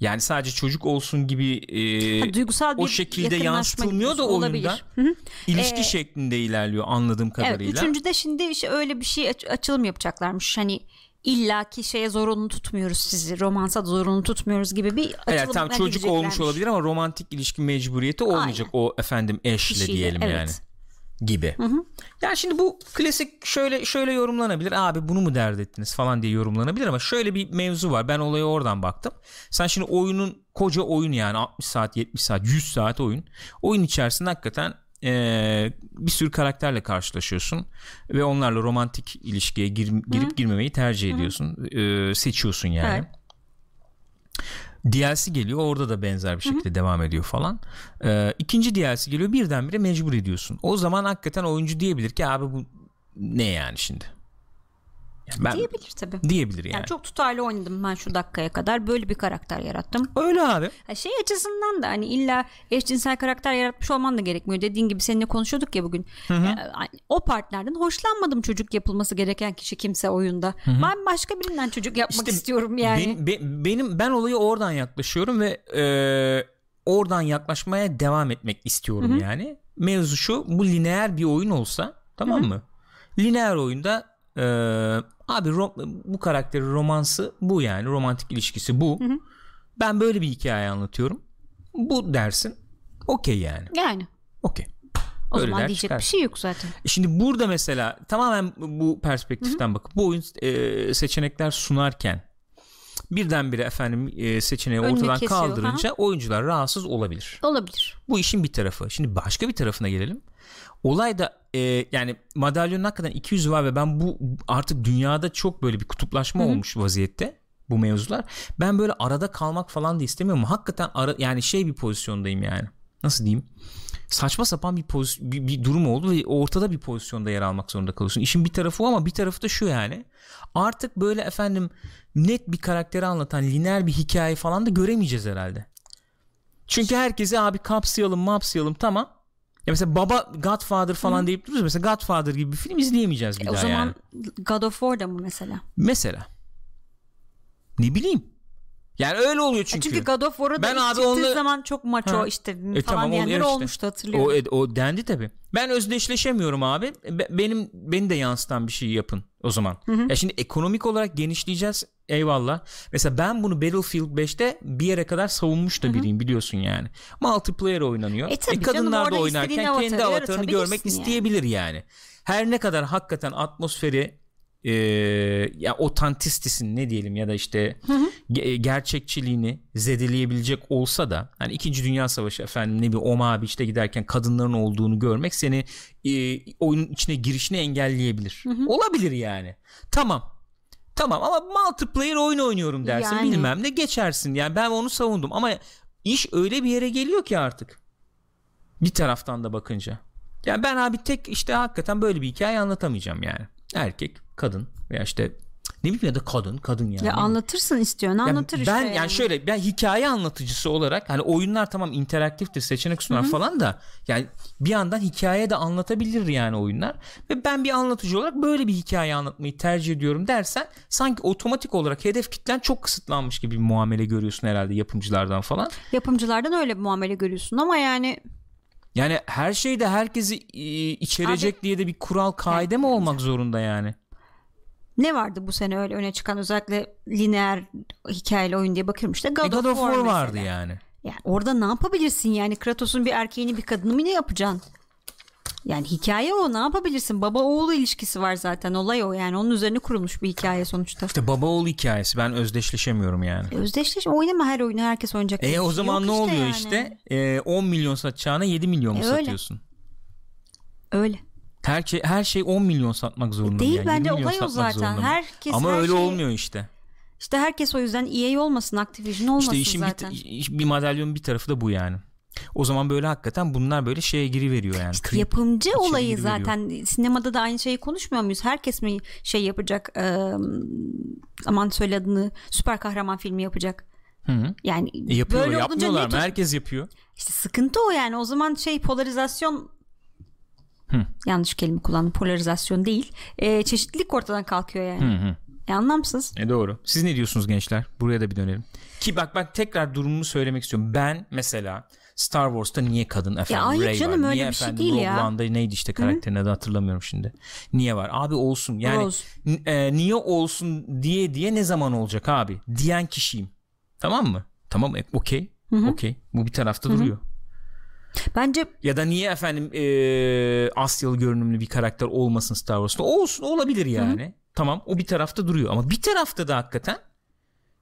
Yani sadece çocuk olsun gibi e, Ha, duygusal o şekilde yansıtılmıyor da oyunda. olabilir. Hı hı. ilişki Ee, şeklinde ilerliyor anladığım Evet, kadarıyla. üçüncüde şimdi işte öyle bir şey aç- açılım yapacaklarmış. Hani illaki şeye zorunlu tutmuyoruz sizi. Romansa da zorunlu tutmuyoruz gibi bir açılım Evet tam çocuk olmuş olabilir ama romantik ilişki mecburiyeti olmayacak o efendim eşle Kişiyle, diyelim evet. yani gibi. Yani şimdi bu klasik şöyle şöyle yorumlanabilir. Abi bunu mu dert ettiniz falan diye yorumlanabilir ama şöyle bir mevzu var. Ben olaya oradan baktım. Sen şimdi oyunun koca oyun yani 60 saat 70 saat 100 saat oyun. Oyun içerisinde hakikaten eee, bir sürü karakterle karşılaşıyorsun ve onlarla romantik ilişkiye gir- girip girmemeyi tercih ediyorsun. Eee, seçiyorsun yani. Evet. DLC geliyor orada da benzer bir şekilde devam ediyor falan. Ee, ikinci DLC geliyor birdenbire mecbur ediyorsun. O zaman hakikaten oyuncu diyebilir ki abi bu ne yani şimdi? Yani ben Diyebilir tabii. diyebilir yani. Yani çok tutarlı oynadım ben şu dakikaya kadar. Böyle bir karakter yarattım. Öyle abi. Şey açısından da hani illa eşcinsel karakter yaratmış olman da gerekmiyor. Dediğin gibi seninle konuşuyorduk ya bugün. Ya, hani o partnerden hoşlanmadım çocuk yapılması gereken kişi kimse oyunda. Ben başka birinden çocuk yapmak İşte istiyorum yani. Benim, be- benim ben olayı oradan yaklaşıyorum ve e, oradan yaklaşmaya devam etmek istiyorum yani. Mevzu şu bu lineer bir oyun olsa tamam mı? Lineer oyunda e, abi ro- bu karakterin romansı bu yani romantik ilişkisi bu. Ben böyle bir hikaye anlatıyorum. Bu dersin. Okey yani. Yani Okey. o Öyle zaman diyecek çıkar. bir şey yok zaten. E Şimdi burada mesela tamamen bu perspektiften bakıp bu oyun e, seçenekler sunarken birdenbire efendim e, seçeneği Önünü ortadan kesiyor, kaldırınca oyuncular rahatsız olabilir. Olabilir. Bu işin bir tarafı. Şimdi başka bir tarafına gelelim. Olay da e, yani madalyonun hakikaten 200 var ve ben bu artık dünyada çok böyle bir kutuplaşma olmuş vaziyette bu mevzular. Ben böyle arada kalmak falan da istemiyorum. Hakikaten ara, yani şey bir pozisyondayım yani. Nasıl diyeyim? saçma sapan bir, poz, bir, bir durum oldu ve ortada bir pozisyonda yer almak zorunda kalıyorsun. İşin bir tarafı o ama bir tarafı da şu yani. Artık böyle efendim net bir karakteri anlatan lineer bir hikaye falan da göremeyeceğiz herhalde. Çünkü herkese abi kapsayalım mapsayalım tamam. Ya mesela baba Godfather falan Hı. deyip duruyoruz. Mesela Godfather gibi bir film izleyemeyeceğiz bir e daha o zaman yani. God of War'da mı mesela? Mesela. Ne bileyim. Yani öyle oluyor çünkü. çünkü God of War'da ben abi çıktığı onunla... zaman çok maço ha. işte e, falan tamam, diyenler işte. olmuştu hatırlıyorum. O, o dendi tabi. Ben özdeşleşemiyorum abi. Benim beni de yansıtan bir şey yapın o zaman. Hı hı. Ya şimdi ekonomik olarak genişleyeceğiz. Eyvallah. Mesela ben bunu Battlefield 5'te bir yere kadar savunmuş da biriyim biliyorsun yani. Multiplayer oynanıyor. E, tabii e kadınlar canım, da oynarken kendi avatarını görmek yani. isteyebilir yani. Her ne kadar hakikaten atmosferi e, ya otantistisini ne diyelim ya da işte hı hı. Ge- gerçekçiliğini zedeleyebilecek olsa da hani 2. Dünya Savaşı efendim ne bir Oma Beach'te giderken kadınların olduğunu görmek seni e, oyunun içine girişini engelleyebilir. Hı hı. Olabilir yani. Tamam. Tamam ama multiplayer oyun oynuyorum dersin yani. bilmem ne geçersin. Yani ben onu savundum ama iş öyle bir yere geliyor ki artık. Bir taraftan da bakınca. Yani ben abi tek işte hakikaten böyle bir hikaye anlatamayacağım yani. Erkek kadın veya işte ne bileyim ya da kadın kadın yani. Ya anlatırsın istiyorsun anlatır yani işte. Ben yani. yani şöyle ben hikaye anlatıcısı olarak hani oyunlar tamam interaktiftir seçenek sunar Hı-hı. falan da yani bir yandan hikaye de anlatabilir yani oyunlar ve ben bir anlatıcı olarak böyle bir hikaye anlatmayı tercih ediyorum dersen sanki otomatik olarak hedef kitlen çok kısıtlanmış gibi bir muamele görüyorsun herhalde yapımcılardan falan. Yapımcılardan öyle bir muamele görüyorsun ama yani yani her şeyde herkesi içerecek Abi, diye de bir kural kaide mi olmak zorunda yani? Ne vardı bu sene öyle öne çıkan özellikle lineer hikayeli oyun diye bakıyorum işte God, e, God of War, War vardı yani. Yani orada ne yapabilirsin yani Kratos'un bir erkeğini bir kadını mı ne yapacaksın? Yani hikaye o ne yapabilirsin? Baba oğlu ilişkisi var zaten olay o yani onun üzerine kurulmuş bir hikaye sonuçta. İşte baba oğul hikayesi ben özdeşleşemiyorum yani. E, özdeşleş oynama her oyunu herkes oynayacak. E o zaman ne işte oluyor yani. işte? E, 10 milyon satacağına 7 milyon mu e, satıyorsun? Öyle. Her şey her şey 10 milyon satmak zorunda. Değil yani. bence olay o zaten. Herkes Ama her öyle şey... olmuyor işte. İşte herkes o yüzden EA olmasın, Activision olmasın işte işin zaten. Bir, bir madalyonun bir tarafı da bu yani. O zaman böyle hakikaten bunlar böyle şeye giriveriyor yani. İşte Creep, yapımcı olayı zaten sinemada da aynı şeyi konuşmuyor muyuz? Herkes mi şey yapacak e, aman söyle adını süper kahraman filmi yapacak? Hı hı. Yani e yapıyorlar, böyle yapmıyorlar mı? Herkes yapıyor. İşte sıkıntı o yani. O zaman şey polarizasyon Hı. Yanlış kelime kullandım. Polarizasyon değil. E, çeşitlilik ortadan kalkıyor yani. Hı hı. E, anlamsız. E doğru. Siz ne diyorsunuz gençler? Buraya da bir dönelim. Ki bak bak tekrar durumumu söylemek istiyorum. Ben mesela Star Wars'ta niye kadın efendim ya, hayır Rey canım, var? Öyle niye bir efendim şey değil Rogue ya. One'da neydi işte karakterin adı hatırlamıyorum şimdi. Niye var? Abi olsun. Yani e, niye olsun diye diye ne zaman olacak abi? Diyen kişiyim. Tamam mı? Tamam e, okey. Okey. Bu bir tarafta Hı-hı. duruyor. Bence ya da niye efendim e, Asyalı görünümlü bir karakter olmasın Star Wars'ta? Olsun olabilir yani. Hı-hı. Tamam o bir tarafta duruyor ama bir tarafta da hakikaten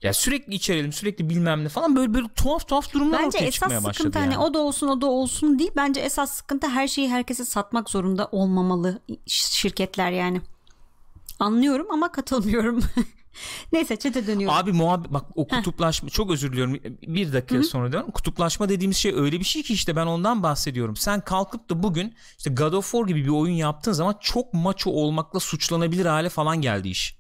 ya sürekli içerelim sürekli bilmem ne falan böyle böyle tuhaf tuhaf durumlar bence ortaya çıkmaya başladı. Bence esas sıkıntı hani o da olsun o da olsun değil. Bence esas sıkıntı her şeyi herkese satmak zorunda olmamalı şirketler yani. Anlıyorum ama katılmıyorum. Neyse çete dönüyorum. Abi muhabbet bak o kutuplaşma çok özür diliyorum bir dakika Hı-hı. sonra diyorum. Kutuplaşma dediğimiz şey öyle bir şey ki işte ben ondan bahsediyorum. Sen kalkıp da bugün işte God of War gibi bir oyun yaptığın zaman çok maço olmakla suçlanabilir hale falan geldi iş.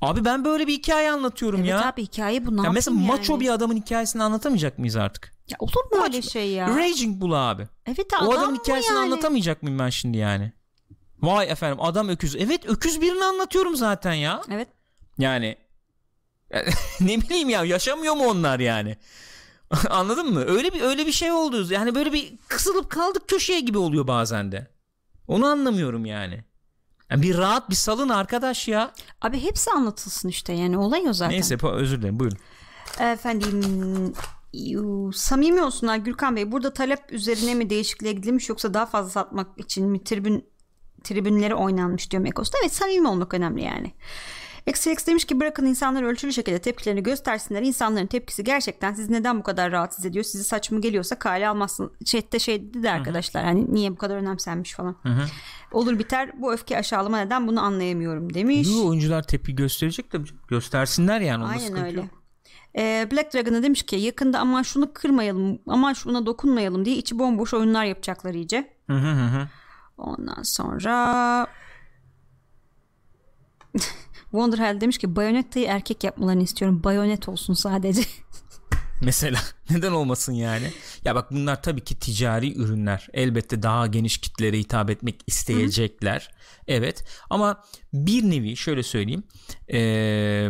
Abi ben böyle bir hikaye anlatıyorum evet ya. Evet abi hikaye bu ne ya Mesela yani? maço bir adamın hikayesini anlatamayacak mıyız artık? Ya olur mu öyle şey ya? Raging Bull abi. Evet adam O adamın hikayesini yani? anlatamayacak mıyım ben şimdi yani? Vay efendim adam öküz. Evet öküz birini anlatıyorum zaten ya. Evet. Yani ne bileyim ya yaşamıyor mu onlar yani? Anladın mı? Öyle bir öyle bir şey oldu. Yani böyle bir kısılıp kaldık köşeye gibi oluyor bazen de. Onu anlamıyorum yani. yani bir rahat bir salın arkadaş ya. Abi hepsi anlatılsın işte yani olay o zaten. Neyse özür dilerim buyurun. Efendim samimi olsunlar Gürkan Bey. Burada talep üzerine mi değişikliğe gidilmiş yoksa daha fazla satmak için mi tribün tribünleri oynanmış diyor Mekos'ta. Evet samimi olmak önemli yani. XTX demiş ki bırakın insanlar ölçülü şekilde tepkilerini göstersinler. İnsanların tepkisi gerçekten sizi neden bu kadar rahatsız ediyor? Sizi saçma geliyorsa kale almazsın. Chat'te şey dedi arkadaşlar hani niye bu kadar önemsenmiş falan. Hı-hı. Olur biter bu öfke aşağılama neden bunu anlayamıyorum demiş. Bu oyuncular tepki gösterecek de göstersinler yani. Aynen öyle. Yok. Ee, Black Dragon'a demiş ki yakında aman şunu kırmayalım aman şuna dokunmayalım diye içi bomboş oyunlar yapacaklar iyice. Hı hı hı hı. Ondan sonra Wonderhell demiş ki Bayonetta'yı erkek yapmalarını istiyorum. Bayonet olsun sadece. Mesela neden olmasın yani? Ya bak bunlar tabii ki ticari ürünler. Elbette daha geniş kitlere hitap etmek isteyecekler. Evet ama bir nevi şöyle söyleyeyim. Ee,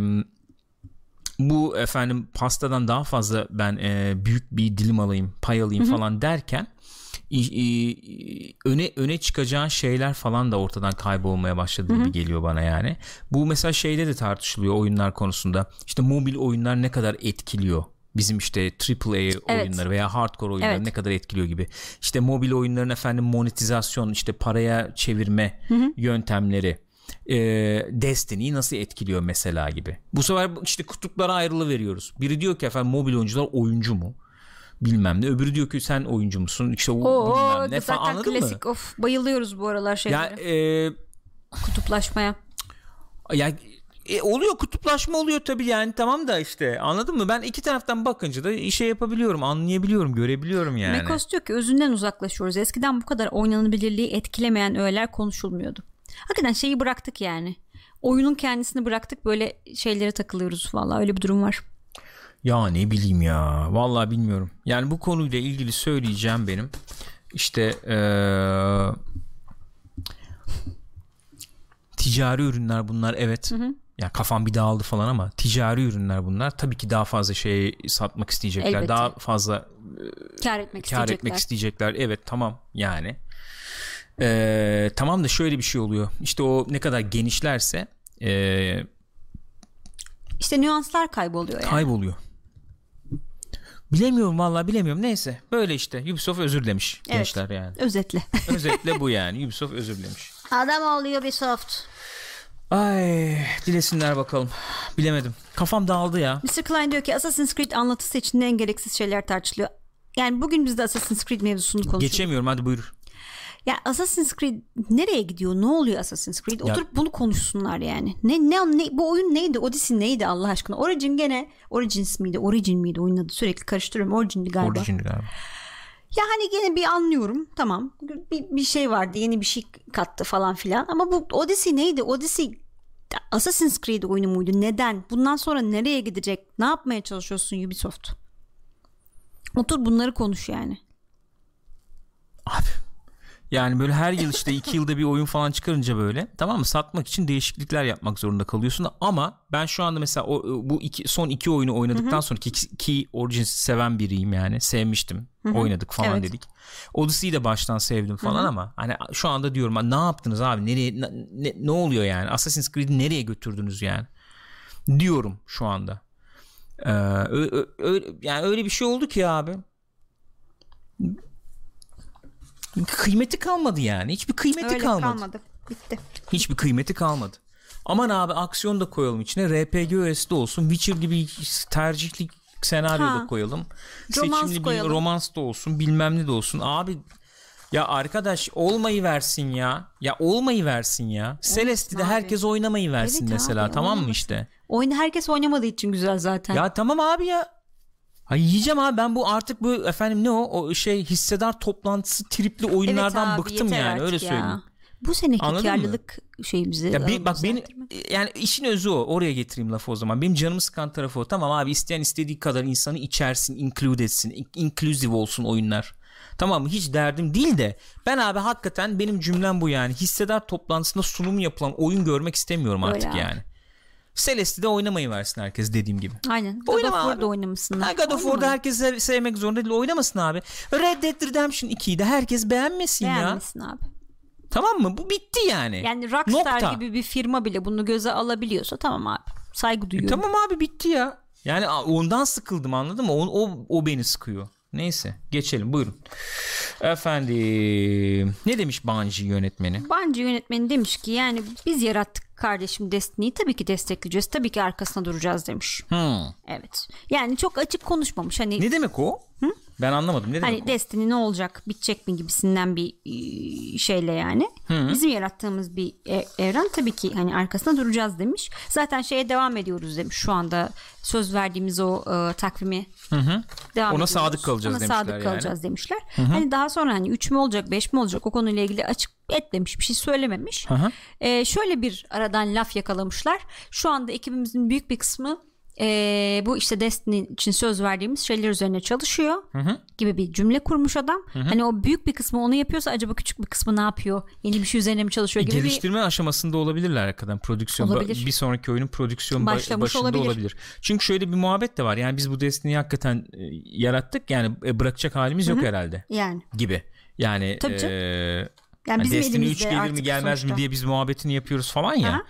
bu efendim pastadan daha fazla ben e, büyük bir dilim alayım, pay alayım falan derken öne öne çıkacağın şeyler falan da ortadan kaybolmaya başladı gibi geliyor bana yani. Bu mesela şeyde de tartışılıyor oyunlar konusunda. İşte mobil oyunlar ne kadar etkiliyor bizim işte AAA Evet. oyunları veya hardcore oyunları Evet. ne kadar etkiliyor gibi. İşte mobil oyunların efendim monetizasyon işte paraya çevirme yöntemleri e, Destiny'yi nasıl etkiliyor mesela gibi. Bu sefer işte kutuplara ayrılı veriyoruz. Biri diyor ki efendim mobil oyuncular oyuncu mu? Bilmem ne. Öbürü diyor ki sen oyuncu musun? İşte o Oo, bilmem ne falan anladın klasik mı? of bayılıyoruz bu aralar Ya şeylere. e, kutuplaşmaya. ya e, oluyor kutuplaşma oluyor tabii yani tamam da işte anladın mı? Ben iki taraftan bakınca da işe yapabiliyorum, anlayabiliyorum, görebiliyorum yani. Mekos diyor ki özünden uzaklaşıyoruz. Eskiden bu kadar oynanabilirliği etkilemeyen öğeler konuşulmuyordu. Hakikaten şeyi bıraktık yani. Oyunun kendisini bıraktık böyle şeylere takılıyoruz valla öyle bir durum var. Ya ne bileyim ya. Vallahi bilmiyorum. Yani bu konuyla ilgili söyleyeceğim benim. İşte eee, ticari ürünler bunlar evet. Ya kafam bir dağıldı falan ama ticari ürünler bunlar. Tabii ki daha fazla şey satmak isteyecekler. Elbette. Daha fazla Kar etmek kar isteyecekler. etmek isteyecekler. Evet tamam yani. Eee, tamam da şöyle bir şey oluyor. İşte o ne kadar genişlerse eee, İşte nüanslar kayboluyor yani. kayboluyor. Bilemiyorum vallahi bilemiyorum. Neyse böyle işte Ubisoft özür dilemiş Evet. gençler yani. Özetle. Özetle bu yani. Ubisoft özür dilemiş. Adam oluyor Ubisoft. Ay dilesinler bakalım. Bilemedim. Kafam dağıldı ya. Mr. Klein diyor ki Assassin's Creed anlatısı için en gereksiz şeyler tartışılıyor. Yani bugün biz de Assassin's Creed mevzusunu konuşuyoruz. Geçemiyorum hadi buyur. Ya Assassin's Creed nereye gidiyor? Ne oluyor Assassin's Creed? Oturup bunu konuşsunlar yani. Ne ne ne bu oyun neydi? Odyssey neydi Allah aşkına? Origin gene Origins miydi? Origin miydi? Oyunun adı sürekli karıştırıyorum. Origin'di galiba. Origin galiba. Ya hani gene bir anlıyorum. Tamam. Bir, bir şey vardı. Yeni bir şey kattı falan filan. Ama bu Odyssey neydi? Odyssey Assassin's Creed oyunu muydu? Neden? Bundan sonra nereye gidecek? Ne yapmaya çalışıyorsun Ubisoft? Otur bunları konuş yani. Abi yani böyle her yıl işte iki yılda bir oyun falan çıkarınca böyle tamam mı? Satmak için değişiklikler yapmak zorunda kalıyorsun. Ama ben şu anda mesela o, bu iki, son iki oyunu oynadıktan sonra ki, ki Origins'i seven biriyim yani sevmiştim. Oynadık falan Evet. dedik. Odyssey'yi de baştan sevdim falan ama hani şu anda diyorum "Ha, ne yaptınız abi? Nereye ne, ne, ne oluyor yani? Assassin's Creed'i nereye götürdünüz yani? diyorum şu anda. Ee, ö- ö- öyle, yani öyle bir şey oldu ki abi kıymeti kalmadı yani. Hiçbir kıymeti Öyle kalmadı. kalmadı. Bitti. Hiçbir kıymeti kalmadı. Aman abi aksiyon da koyalım içine. RPG öğesi olsun. Witcher gibi tercihli senaryo da Ha. koyalım. Romans Seçimli bir koyalım. romans da olsun. Bilmem ne de olsun. Abi ya arkadaş olmayı versin ya. Ya olmayı versin ya. Celeste'de herkes oynamayı versin Evet mesela. abi, tamam mı işte? Oyunu herkes oynamadığı için güzel zaten. Ya tamam abi ya. Ha yiyeceğim abi ben bu artık bu efendim ne o o şey hissedar toplantısı tripli oyunlardan Evet abi, bıktım yani öyle ya. söyleyeyim. Bu seneki Anladın mı? karlılık şeyimizi Ya bir, bak benim yani işin özü o. Oraya getireyim lafı o zaman. Benim canımı sıkan tarafı o. Tamam abi isteyen istediği kadar insanı içersin, include etsin, in- inclusive olsun oyunlar. Tamam mı? Hiç derdim değil de ben abi hakikaten benim cümlem bu yani. Hissedar toplantısında sunum yapılan oyun görmek istemiyorum Öyle artık abi. yani. Celeste'de oynamayı versin herkes dediğim gibi. Aynen. God Oynama of. War'da oynamışsınlar. Ha, God of War'da herkes sev- sevmek zorunda değil. Oynamasın abi. Red Dead Redemption 2'yi de herkes beğenmesin ya. Beğenmesin abi. Tamam mı? Bu bitti yani. Yani Rockstar Nokta. gibi bir firma bile bunu göze alabiliyorsa tamam abi. Saygı duyuyorum. Tamam abi bitti ya. Yani ondan sıkıldım anladın mı? O, o, o beni sıkıyor. Neyse geçelim buyurun. Efendim ne demiş Bungie yönetmeni? Bungie yönetmeni demiş ki yani biz yarattık kardeşim Destiny'yi tabii ki destekleyeceğiz. Tabii ki arkasına duracağız demiş. Hmm. Evet. Yani çok açık konuşmamış. Hani Ne demek o? Ben anlamadım. Ne demek Hani o? Destiny ne olacak bitecek mi gibisinden bir e, şeyle yani. Bizim yarattığımız bir e- evren tabii ki hani arkasında duracağız demiş. Zaten şeye devam ediyoruz demiş. Şu anda söz verdiğimiz o e, takvimi devam Ona ediyoruz. sadık kalacağız Ona demişler sadık yani. kalacağız demişler. Hani daha sonra hani 3 mü olacak 5 mi olacak o konuyla ilgili açık etmemiş bir şey söylememiş. hı. E, şöyle bir aradan laf yakalamışlar. Şu anda ekibimizin büyük bir kısmı e, bu işte Destiny için söz verdiğimiz şeyler üzerine çalışıyor gibi bir cümle kurmuş adam. Hani o büyük bir kısmı onu yapıyorsa acaba küçük bir kısmı ne yapıyor? Yeni bir şey üzerine mi çalışıyor gibi bir Geliştirme aşamasında olabilirler hakikaten prodüksiyon Olabilir. bir sonraki oyunun prodüksiyon ba- Başlamış başında olabilir. olabilir. Çünkü şöyle bir muhabbet de var. Yani biz bu Destiny'yi hakikaten e, yarattık. Yani e, bırakacak halimiz yok herhalde yani. gibi. Yani Tabii e, Yani hani bizim Destiny 3 elimizde gelir mi gelmez sonuçta. mi diye biz muhabbetini yapıyoruz falan ya. Aha.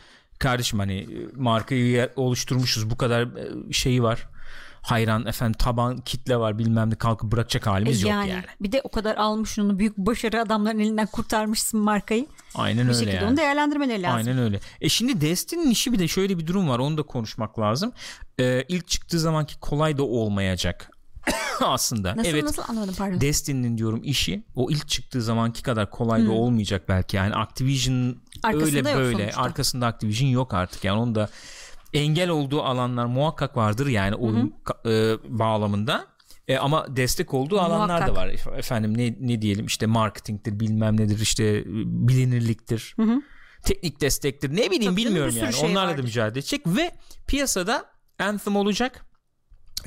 Kardeşim hani e, markayı oluşturmuşuz. Bu kadar e, şeyi var. Hayran efendim taban kitle var bilmem ne kalkıp bırakacak halimiz yok yani, yani. bir de o kadar almışsın onu büyük başarı adamların elinden kurtarmışsın markayı. Aynen Bir öyle şekilde yani. onu değerlendirmeleri lazım. Aynen öyle. E şimdi Destiny'nin işi bir de şöyle bir durum var. Onu da konuşmak lazım. Ee, ilk çıktığı zamanki kolay da olmayacak. Aslında. Nasıl evet. nasıl anladım pardon. Destiny'nin diyorum işi o ilk çıktığı zamanki kadar kolay da olmayacak belki. Yani Activision Arkasında öyle böyle. sonuçta. Arkasında Activision yok artık. Yani onun da engel olduğu alanlar muhakkak vardır yani oyun e, bağlamında. E, ama destek olduğu alanlar da Muhakkak. var. Ef- Efendim ne ne diyelim işte marketingtir, bilmem nedir, işte e, bilinirliktir. Teknik destektir. Ne bileyim Tabii bilmiyorum yani. şey Onlarla da vardır. mücadele edecek ve piyasada Anthem olacak.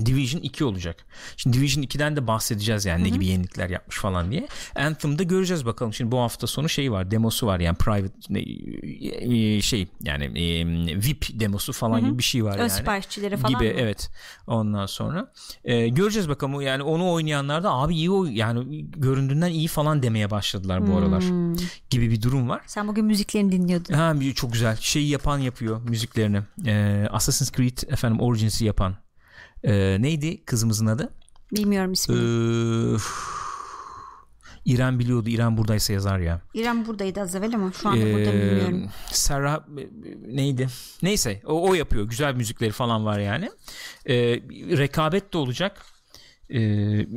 Division 2 olacak. Şimdi Division 2'den de bahsedeceğiz yani ne gibi yenilikler yapmış falan diye. Anthem'da göreceğiz bakalım. Şimdi bu hafta sonu şey var, demosu var yani private ne- e, şey yani e, VIP demosu falan gibi bir şey var Ön yani. siparişçileri falan gibi mı? evet. Ondan sonra e, göreceğiz bakalım yani onu oynayanlar da abi iyi oy yani göründüğünden iyi falan demeye başladılar bu aralar. Hmm. Gibi bir durum var. Sen bugün müziklerini dinliyordun. Ha çok güzel. Şeyi yapan yapıyor müziklerini. Ee, Assassin's Creed efendim Origins'i yapan. Ee, neydi kızımızın adı? Bilmiyorum Ee, ismini. İrem biliyordu. İrem buradaysa yazar ya. İrem buradaydı az evvel ama şu anda burada Ee, bilmiyorum. Sarah e, neydi? Neyse o, o yapıyor. Güzel müzikleri falan var yani. Ee, rekabet de olacak. Ee,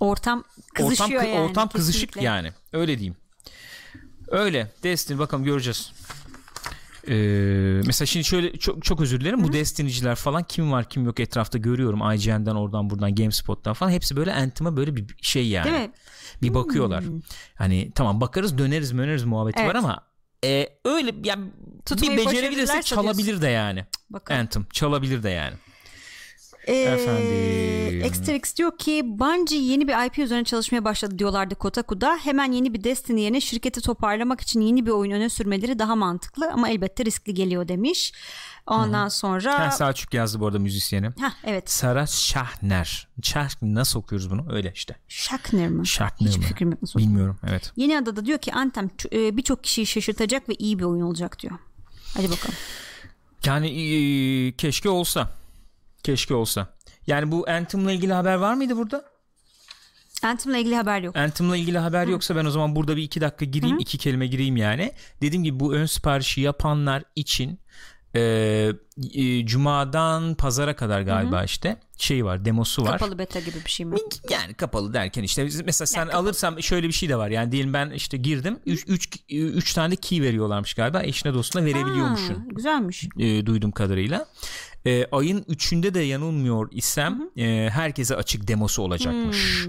Ortam kızışıyor ortam, yani. ortam kızışık kesinlikle. yani. Öyle diyeyim. Öyle. Destiny bakalım göreceğiz. Ee, mesela şimdi şöyle çok çok özür dilerim. Bu Destiny'ciler falan kim var kim yok etrafta görüyorum. IGN'den oradan buradan GameSpot'tan falan hepsi böyle Anthem'a böyle bir şey yani. Değil mi? Bir bakıyorlar. Hani tamam bakarız döneriz döneriz muhabbeti var Evet. ama e, öyle yani Tutmayı bir becerebilirse başarırlarsa çalabilir de yani. Bakalım. Anthem çalabilir de yani. Efendim. Extrix diyor ki Bungie yeni bir IP üzerine çalışmaya başladı diyorlardı Kotaku'da. Hemen yeni bir Destiny yerine şirketi toparlamak için yeni bir oyun öne sürmeleri daha mantıklı ama elbette riskli geliyor demiş. Ondan sonra Ha, Selçuk yazdı bu arada müzisyeni. Heh, evet. Sara Şahner. Şah nasıl okuyoruz bunu? Öyle işte. Schachner mı? Şahner Hiçbir mi? fikrim yok nasıl. Bilmiyorum evet. Yeni adada diyor ki Anthem e, birçok kişiyi şaşırtacak ve iyi bir oyun olacak diyor. Hadi bakalım. Yani e, keşke olsa. Keşke olsa. Yani bu Anthem'la ilgili haber var mıydı burada? Anthem'la ilgili haber yok. Anthem'la ilgili haber yoksa ben o zaman burada bir iki dakika gireyim. iki kelime gireyim yani. Dediğim gibi bu ön siparişi yapanlar için e, e, Cuma'dan pazara kadar galiba işte şey var demosu var. Kapalı beta gibi bir şey mi? Yani kapalı derken işte mesela sen kapalı. alırsam şöyle bir şey de var. Yani diyelim ben işte girdim 3 3 3 tane key veriyorlarmış galiba. Eşine dostuna verebiliyormuşsun. Ha, güzelmiş. e, duyduğum kadarıyla. E, ayın 3'ünde de yanılmıyor isem e, herkese açık demosu olacakmış.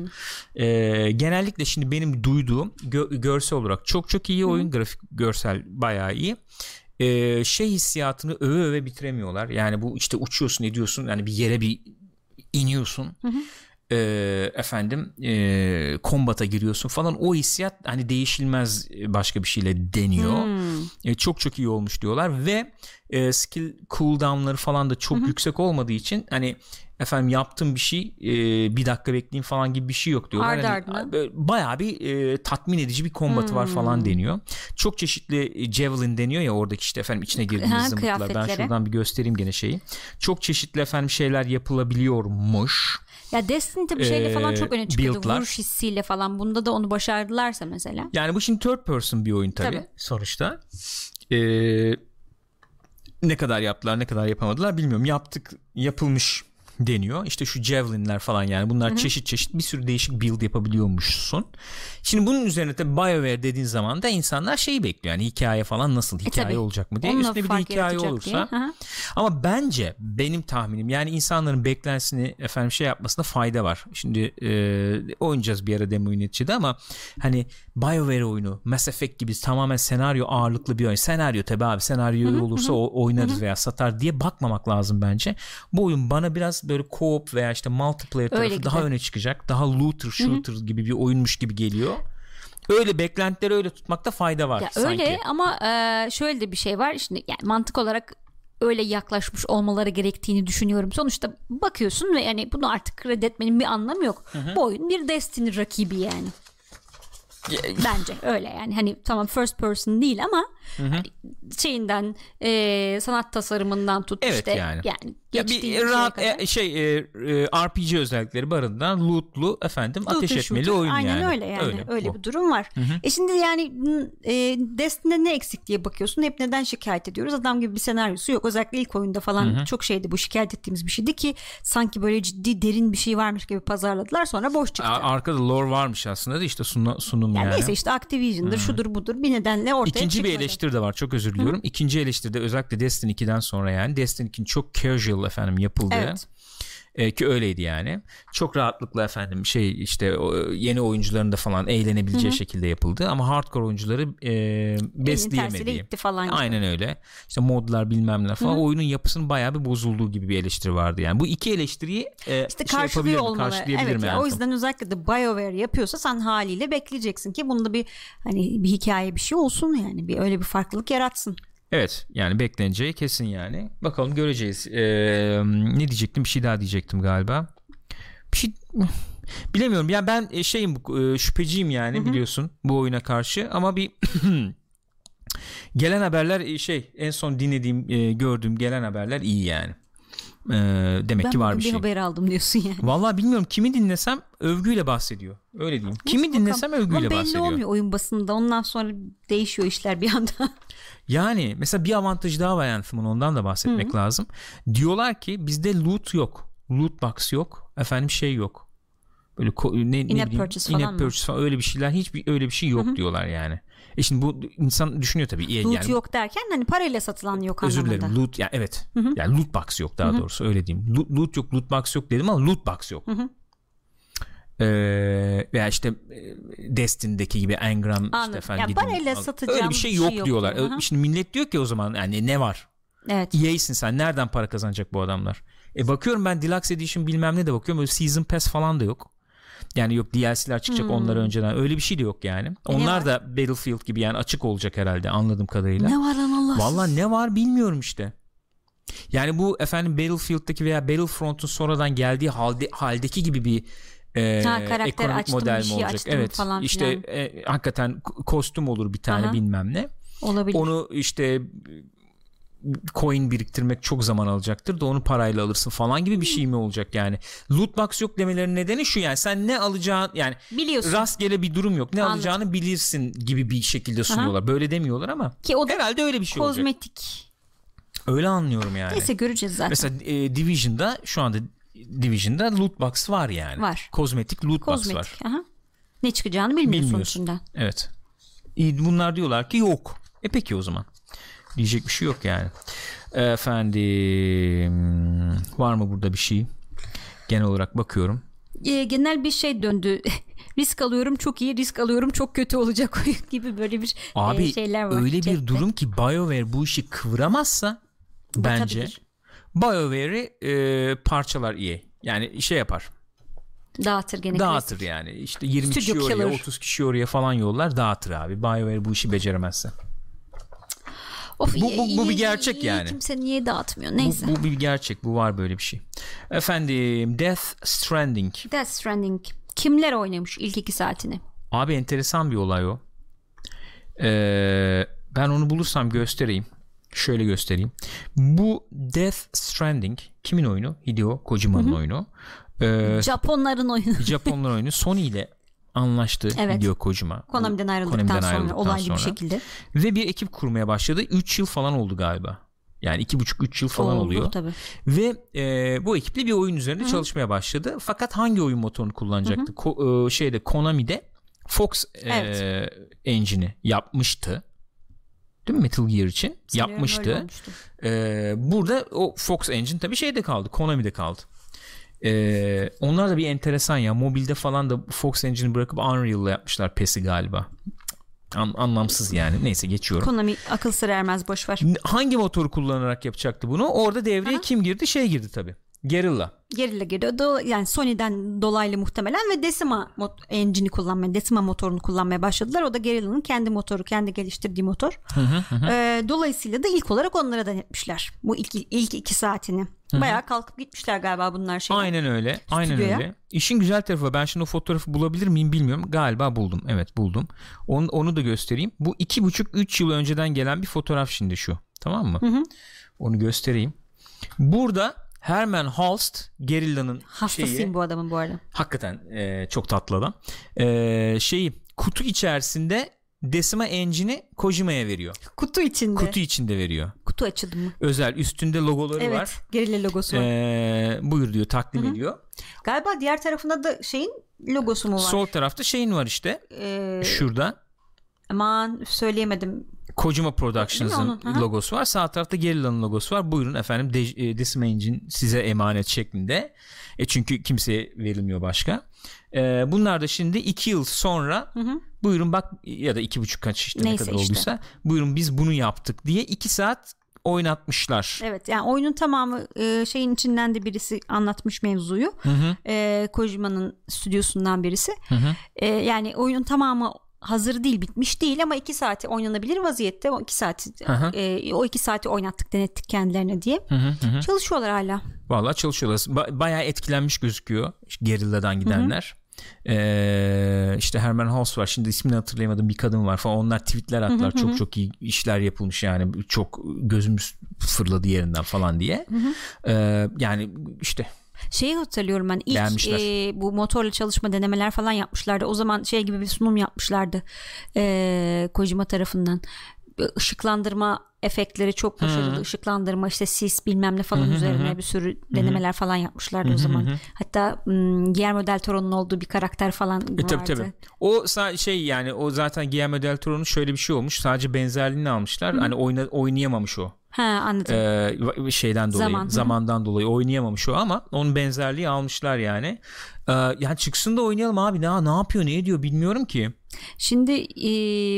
E, genellikle şimdi benim duyduğum gö- görsel olarak çok çok iyi oyun. Grafik görsel bayağı iyi. E, şey hissiyatını öve öve bitiremiyorlar. Yani bu işte uçuyorsun ediyorsun yani bir yere bir iniyorsun. E, efendim e, kombata giriyorsun falan o hissiyat hani değişilmez başka bir şeyle deniyor. E, çok çok iyi olmuş diyorlar ve e, skill cooldown'ları falan da çok yüksek olmadığı için hani efendim yaptığım bir şey e, bir dakika bekleyeyim falan gibi bir şey yok diyorlar. Ardı böyle bayağı bir e, tatmin edici bir kombatı var falan deniyor. Çok çeşitli e, javelin deniyor ya oradaki işte efendim içine girdiğiniz zımbırtlar. Ben şuradan bir göstereyim gene şeyi. Çok çeşitli efendim şeyler yapılabiliyormuş. Ya Destiny tabii şeyle falan Ee, çok öne çıkıyordu. build'lar. Vuruş hissiyle falan. Bunda da onu başardılarsa mesela. Yani bu şimdi third person bir oyun tabii, Tabii. sonuçta. Ee, ne kadar yaptılar ne kadar yapamadılar bilmiyorum. Yaptık yapılmış deniyor. İşte şu javelinler falan yani bunlar Hı-hı. çeşit çeşit bir sürü değişik build yapabiliyormuşsun. Şimdi bunun üzerine de BioWare dediğin zaman da insanlar şeyi bekliyor. Yani hikaye falan nasıl hikaye e, olacak mı diye. Onunla Üstüne bir de hikaye olursa. Ama bence benim tahminim yani insanların beklentisini efendim şey yapmasında fayda var. Şimdi e, oynayacağız bir ara demo neticede ama hani BioWare oyunu Mass Effect gibi tamamen senaryo ağırlıklı bir oyun. Senaryo tabi abi senaryo olursa o oynarız Hı-hı. veya satar diye bakmamak lazım bence. Bu oyun bana biraz böyle co-op veya işte multiplayer tarafı Öyle daha öne çıkacak. Daha looter shooter Hı-hı. gibi bir oyunmuş gibi geliyor. Öyle beklentileri öyle tutmakta fayda var ya sanki. Öyle ama e, şöyle de bir şey var. Şimdi yani mantık olarak öyle yaklaşmış olmaları gerektiğini düşünüyorum. Sonuçta bakıyorsun ve yani bunu artık kredi etmenin bir anlamı yok. Hı hı. Bu oyun bir Destiny rakibi yani. Bence öyle yani hani tamam first person değil ama Hani şeyinden e, sanat tasarımından tut evet, işte yani. yani ya bir rahat e, şey e, RPG özellikleri barındıran lootlu efendim Loot ateş etmeli oyun Aynen yani. öyle yani. Öyle, öyle bir durum var. Hı hı. E şimdi yani e, Destiny'de ne eksik diye bakıyorsun. Hep neden şikayet ediyoruz? Adam gibi bir senaryosu yok. Özellikle ilk oyunda falan hı hı. çok şeydi bu şikayet ettiğimiz bir şeydi ki sanki böyle ciddi derin bir şey varmış gibi pazarladılar. Sonra boş çıktı. Arkada lore varmış aslında da işte sunum yani. Neyse işte Activision'dır, hı. şudur budur bir nedenle ortaya İkinci çıkmadı. bir eleştiri de var. Çok özür diliyorum. Hı. İkinci eleştiride özellikle Destiny 2'den sonra yani Destiny 2'nin çok casual efendim yapıldığı evet. E, ki öyleydi yani. Çok rahatlıkla efendim şey işte yeni oyuncuların da falan eğlenebileceği Hı-hı. şekilde yapıldı ama hardcore oyuncuları e, besleyemediği. falan. Aynen gibi. öyle. İşte modlar bilmem ne falan Hı-hı. oyunun yapısının bayağı bir bozulduğu gibi bir eleştiri vardı yani. Bu iki eleştiriyi e, işte şey karşılıyor olmalı. Evet, yani. o yüzden özellikle de BioWare yapıyorsa sen haliyle bekleyeceksin ki bunda bir hani bir hikaye bir şey olsun yani bir öyle bir farklılık yaratsın. Evet yani bekleneceği kesin yani. Bakalım göreceğiz. Ee, ne diyecektim bir şey daha diyecektim galiba. Bir şey bilemiyorum. Yani ben e, şeyim e, şüpheciyim yani Hı-hı. biliyorsun bu oyuna karşı ama bir gelen haberler e, şey en son dinlediğim gördüğüm gelen haberler iyi yani. Ee, demek ben ki var bir, bir şey. Ben haber aldım diyorsun yani. Vallahi bilmiyorum kimi dinlesem övgüyle bahsediyor. Öyle diyeyim. Kimi Neyse, dinlesem bakalım. övgüyle Ama bahsediyor. Belli olmuyor oyun basında. Ondan sonra değişiyor işler bir anda. Yani mesela bir avantajı daha var Anthem'ın ondan da bahsetmek Hı-hı. lazım. Diyorlar ki bizde loot yok. Loot box yok. Efendim şey yok. Böyle ko- ne, ne bileyim purchase falan, mı? purchase falan öyle bir şeyler hiçbir öyle bir şey yok Hı-hı. diyorlar yani. E şimdi bu insan düşünüyor tabii. Loot yani, yok derken hani parayla satılan yok özür anlamında. Özür dilerim. Loot yani evet. Hı-hı. Yani loot box yok daha Hı-hı. doğrusu öyle diyeyim. Loot, loot yok, loot box yok dedim ama loot box yok. Hı-hı. Ee, veya işte e, Destiny'deki gibi Engram Anladım. işte efendim ya parayla satacağım öyle bir şey yok, şey yok diyorlar. Diyor. Şimdi millet diyor ki o zaman yani ne var? Evet. EA'sin sen nereden para kazanacak bu adamlar? E bakıyorum ben Deluxe Edition bilmem ne de bakıyorum böyle Season Pass falan da yok. Yani yok DLC'ler çıkacak hmm. onları önceden. Öyle bir şey de yok yani. E Onlar da Battlefield gibi yani açık olacak herhalde anladığım kadarıyla. Ne var lan Allah? Valla ne var bilmiyorum işte. Yani bu efendim Battlefield'daki veya Battlefront'un sonradan geldiği halde, haldeki gibi bir e, ha, karakter ekonomik açtım, model mi şey olacak? Evet. Falan işte e, hakikaten kostüm olur bir tane Aha. bilmem ne. Olabilir. Onu işte coin biriktirmek çok zaman alacaktır da onu parayla alırsın falan gibi bir şey mi olacak yani. Loot box yok demelerinin nedeni şu yani sen ne alacağın yani Biliyorsun. rastgele bir durum yok. Ne Anladım. alacağını bilirsin gibi bir şekilde sunuyorlar. Aha. Böyle demiyorlar ama Ki o da herhalde öyle bir şey kozmetik. olacak. Kozmetik. Öyle anlıyorum yani. Neyse göreceğiz zaten. Mesela e, Division'da şu anda Division'da loot box var yani. Var. Kozmetik loot Kozmetik, box var. Aha. Ne çıkacağını bilmiyorsun, bilmiyorsun. içinden. Evet. Bunlar diyorlar ki yok. E peki o zaman. Diyecek bir şey yok yani. Efendim var mı burada bir şey? Genel olarak bakıyorum. E, genel bir şey döndü. risk alıyorum çok iyi, risk alıyorum çok kötü olacak gibi böyle bir Abi, e, şeyler var. Öyle cepte. bir durum ki BioWare bu işi kıvıramazsa bence Batabilir. BioWare'i e, parçalar iyi. Yani şey yapar. Dağıtır gene. Dağıtır klasik. yani. İşte 20 Stüdyo kişi oraya, killer. 30 kişi oraya falan yollar dağıtır abi. BioWare bu işi beceremezse. Of, bu, bu, bu bir gerçek yani. Kimse niye dağıtmıyor? Neyse. Bu, bu bir gerçek. Bu var böyle bir şey. Efendim Death Stranding. Death Stranding. Kimler oynamış ilk iki saatini? Abi enteresan bir olay o. Ee, ben onu bulursam göstereyim. Şöyle göstereyim. Bu Death Stranding kimin oyunu? Hideo Kojima'nın oyunu. Ee, Japonların oyunu. Japonların oyunu. Sony ile anlaştı evet. Hideo Kojima. Konami'den ayrıldıktan, Konami'den ayrıldıktan sonra olaylı sonra. bir şekilde. Ve bir ekip kurmaya başladı. 3 yıl falan oldu galiba. Yani iki buçuk üç yıl falan Oldu oluyor. tabii. Ve e, bu ekiple bir oyun üzerinde çalışmaya başladı. Fakat hangi oyun motorunu kullanacaktı? Ko- e, şeyde Konami'de Fox e, Evet. engine'i yapmıştı. Değil mi Metal Gear için? Sanıyorum yapmıştı. Ee, burada o Fox Engine tabii şeyde kaldı. Konami'de kaldı. Ee, onlar da bir enteresan ya. Mobilde falan da Fox Engine'i bırakıp Unreal'la yapmışlar PES'i galiba. An- anlamsız yani. Neyse geçiyorum. Konami akıl sır ermez boş ver. Hangi motoru kullanarak yapacaktı bunu? Orada devreye Aha. kim girdi? Şey girdi tabii. Guerrilla. Gerilla girdi. Do- yani Sony'den dolaylı muhtemelen ve Decima engine'i kullanmaya, Decima motorunu kullanmaya başladılar. O da Guerrilla'nın kendi motoru, kendi geliştirdiği motor. Ee, dolayısıyla da ilk olarak onlara denetmişler. Bu ilk ilk iki saatini. Bayağı kalkıp gitmişler galiba bunlar şey. Aynen öyle. Aynen Stüdyoya. öyle. İşin güzel tarafı ben şimdi o fotoğrafı bulabilir miyim bilmiyorum. Galiba buldum. Evet buldum. Onu, onu da göstereyim. Bu iki buçuk üç yıl önceden gelen bir fotoğraf şimdi şu. Tamam mı? Onu göstereyim. Burada Herman Holst Gerilla'nın Hastasıyım şeyi bu adamın bu arada. hakikaten e, çok tatlı adam. E, şeyi kutu içerisinde Decima Engine'i Kojima'ya veriyor. Kutu içinde. Kutu Kutu, içinde veriyor. açıldı mı? Özel üstünde logoları Evet. var. Gerilla logosu var. E, buyur diyor takdim ediyor. Galiba diğer tarafında da şeyin logosu mu var? Sol tarafta şeyin var işte. Ee, Şurada aman söyleyemedim. Kojima Productions'ın logosu var. Sağ tarafta Gerilla'nın logosu var. Buyurun efendim De- Decima Engine size emanet şeklinde. E çünkü kimseye verilmiyor başka. E, bunlar da şimdi iki yıl sonra buyurun bak ya da iki buçuk kaç işte Neyse ne kadar işte. olduysa buyurun biz bunu yaptık diye iki saat oynatmışlar. Evet yani oyunun tamamı e, şeyin içinden de birisi anlatmış mevzuyu. E, Kojima'nın stüdyosundan birisi. E, yani oyunun tamamı hazır değil bitmiş değil ama iki saati oynanabilir vaziyette o iki saati hı. e, o iki saati oynattık denettik kendilerine diye Hı hı hı. çalışıyorlar hala. Vallahi çalışıyorlar. Ba- bayağı etkilenmiş gözüküyor. Gerilla'dan gidenler. Ee, işte Herman Hoss var. Şimdi ismini hatırlayamadım bir kadın var falan. Onlar tweetler attılar. çok çok iyi işler yapılmış yani. Çok gözümüz fırladı yerinden falan diye. Ee, yani işte Şeyi hatırlıyorum ben ilk e, bu motorla çalışma denemeler falan yapmışlardı. O zaman şey gibi bir sunum yapmışlardı e, Kojima tarafından. Işıklandırma efektleri çok başarılı. Işıklandırma işte sis bilmem ne falan üzerine bir sürü denemeler falan yapmışlardı o zaman. Hatta m, Guillermo del Toro'nun olduğu bir karakter falan vardı. E, tabii tabii. O şey yani o zaten Guillermo del Toro'nun şöyle bir şey olmuş. Sadece benzerliğini almışlar. Hani oyna, oynayamamış o. Ha anladım. Ee, şeyden dolayı Zaman, hı hı. zamandan dolayı oynayamamış o ama onun benzerliği almışlar yani. Ee, yani çıksın da oynayalım abi ne ne yapıyor ne ediyor bilmiyorum ki. Şimdi e,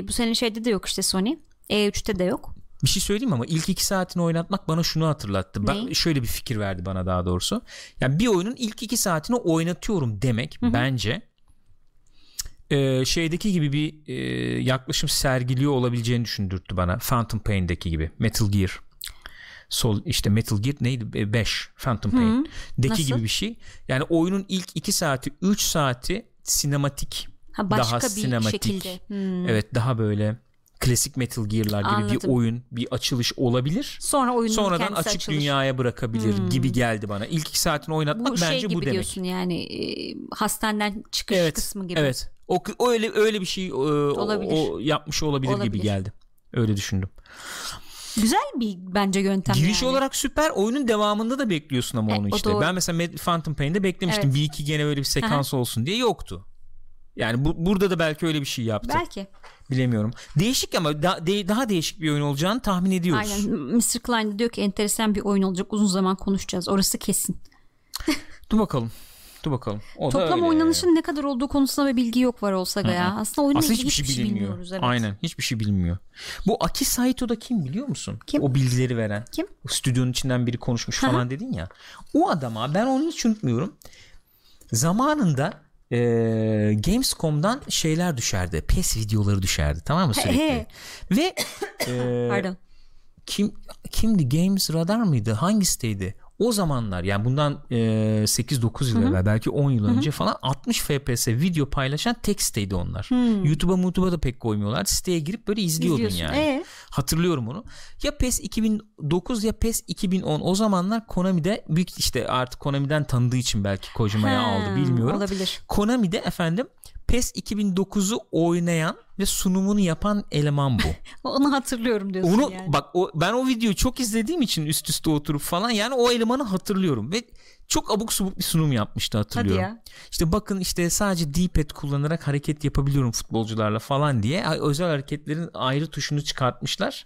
bu sene şeyde de yok işte Sony. E3'te de yok. Bir şey söyleyeyim ama ilk iki saatini oynatmak bana şunu hatırlattı. Ben şöyle bir fikir verdi bana daha doğrusu. Yani bir oyunun ilk iki saatini oynatıyorum demek bence e, şeydeki gibi bir e, yaklaşım sergiliyor olabileceğini düşündürttü bana. Phantom Pain'deki gibi. Metal Gear. Sol işte Metal Gear neydi? 5 Phantom Pain. Deki Nasıl? gibi bir şey. Yani oyunun ilk 2 saati 3 saati sinematik. Ha başka daha bir sinematik. şekilde. Hmm. Evet daha böyle klasik Metal Gear'lar gibi bir Anladım. oyun, bir açılış olabilir. Sonra oyunun Sonradan açık açılır. dünyaya bırakabilir gibi geldi bana. İlk iki saatini oynatmak bu bence şey gibi bu demek. diyorsun yani e, hastaneden çıkış Evet. kısmı gibi. Evet. O o öyle öyle bir şey e, o, Olabilir. o yapmış olabilir, gibi Olabilir. geldi. Öyle düşündüm. Güzel bir bence yöntem Giriş yani. olarak süper. Oyunun devamında da bekliyorsun ama E, onu işte. doğru. Ben mesela Phantom Pain'de beklemiştim. Evet. Bir iki gene böyle bir sekans olsun diye yoktu. Yani bu, burada da belki öyle bir şey yaptı. Belki. Bilemiyorum. Değişik ama da- de- daha değişik bir oyun olacağını tahmin ediyoruz. Aynen. Mr. Klein diyor ki enteresan bir oyun olacak. Uzun zaman konuşacağız. Orası kesin. Dur bakalım. Dur bakalım. O da Toplam oynanışın ne kadar olduğu konusunda bir bilgi yok var olsa ya. Aslında oyunla Aslında ilgili hiçbir şey bilinmiyor. bilmiyoruz. Evet. Aynen hiçbir şey bilinmiyor. Bu Aki Saito da kim biliyor musun? Kim? O bilgileri veren. Kim? O stüdyonun içinden biri konuşmuş falan dedin ya. O adama ben onu hiç unutmuyorum. Zamanında e, Gamescom'dan şeyler düşerdi. PES videoları düşerdi tamam mı sürekli? he. Ve e, Pardon. kim kimdi Games Radar mıydı? Hangisiydi? O zamanlar yani bundan e, 8-9 yıl evvel belki 10 yıl önce falan 60 FPS video paylaşan tek siteydi onlar. YouTube'a YouTube'a da pek koymuyorlar. Siteye girip böyle izliyordun İzliyorsun. yani. Ee? Hatırlıyorum onu. Ya PES 2009 ya PES 2010 o zamanlar Konami'de büyük işte artık Konami'den tanıdığı için belki Kojima'ya aldı bilmiyorum. Olabilir. Konami'de efendim PES 2009'u oynayan ve sunumunu yapan eleman bu. Onu hatırlıyorum diyorsun Onu yani. bak o, ben o videoyu çok izlediğim için üst üste oturup falan yani o elemanı hatırlıyorum ve çok abuk subuk bir sunum yapmıştı hatırlıyorum. Hadi ya. İşte bakın işte sadece D-pad kullanarak hareket yapabiliyorum futbolcularla falan diye özel hareketlerin ayrı tuşunu çıkartmışlar.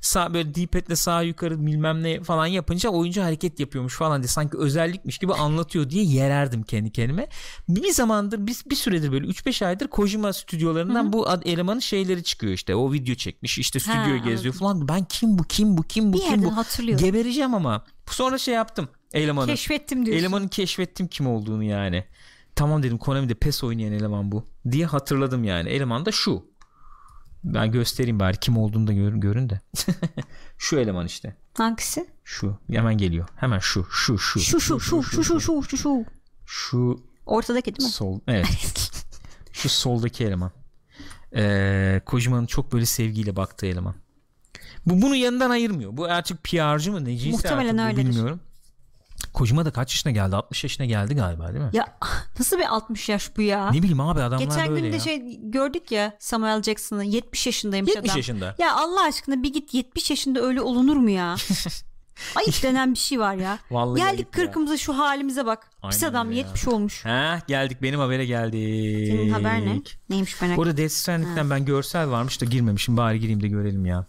Sağ böyle D-pad'le sağ yukarı bilmem ne falan yapınca oyuncu hareket yapıyormuş falan diye sanki özellikmiş gibi anlatıyor diye yererdim kendi kendime. Bir zamandır biz bir süredir böyle 3-5 aydır Kojima stüdyolarından bu ad- elemanın şeyleri çıkıyor işte. O video çekmiş işte stüdyoyu Ha, geziyor falan. Ben kim bu kim bu kim bu Bir kim bu? Gebereceğim ama. Sonra şey yaptım elemanı. Keşfettim diyorsun. Elemanı keşfettim kim olduğunu yani. Tamam dedim Konami'de PES oynayan eleman bu diye hatırladım yani. Eleman da şu. Ben göstereyim bari kim olduğunu da görün, görün de. şu eleman işte. Hangisi? Şu. Hemen geliyor. Hemen şu. Şu şu. Şu şu şu şu şu şu şu şu. Şu Ortadaki değil mi? sol. Evet. şu soldaki eleman. Ee, Kojima'nın çok böyle sevgiyle baktığı eleman. Bu bunu yanından ayırmıyor. Bu artık PR'cı mı neciyse Muhtemelen artık öyledir. bilmiyorum. Kojima da kaç yaşına geldi? 60 yaşına geldi galiba değil mi? Ya nasıl bir 60 yaş bu ya? Ne bileyim abi adamlar Geçen böyle gün de ya. şey gördük ya Samuel Jackson'ı 70 yaşındaymış 70 adam. yaşında. Ya Allah aşkına bir git 70 yaşında öyle olunur mu ya? Ayıp denen bir şey var ya. Vallahi Geldik ya. kırkımıza şu halimize bak. Pis Aynen adam öyle ya. 70 olmuş. Ha geldik benim habere geldik. Senin haber ne? Neymiş merak Bu arada Death Stranding'den ben görsel varmış da girmemişim. Bari gireyim de görelim ya.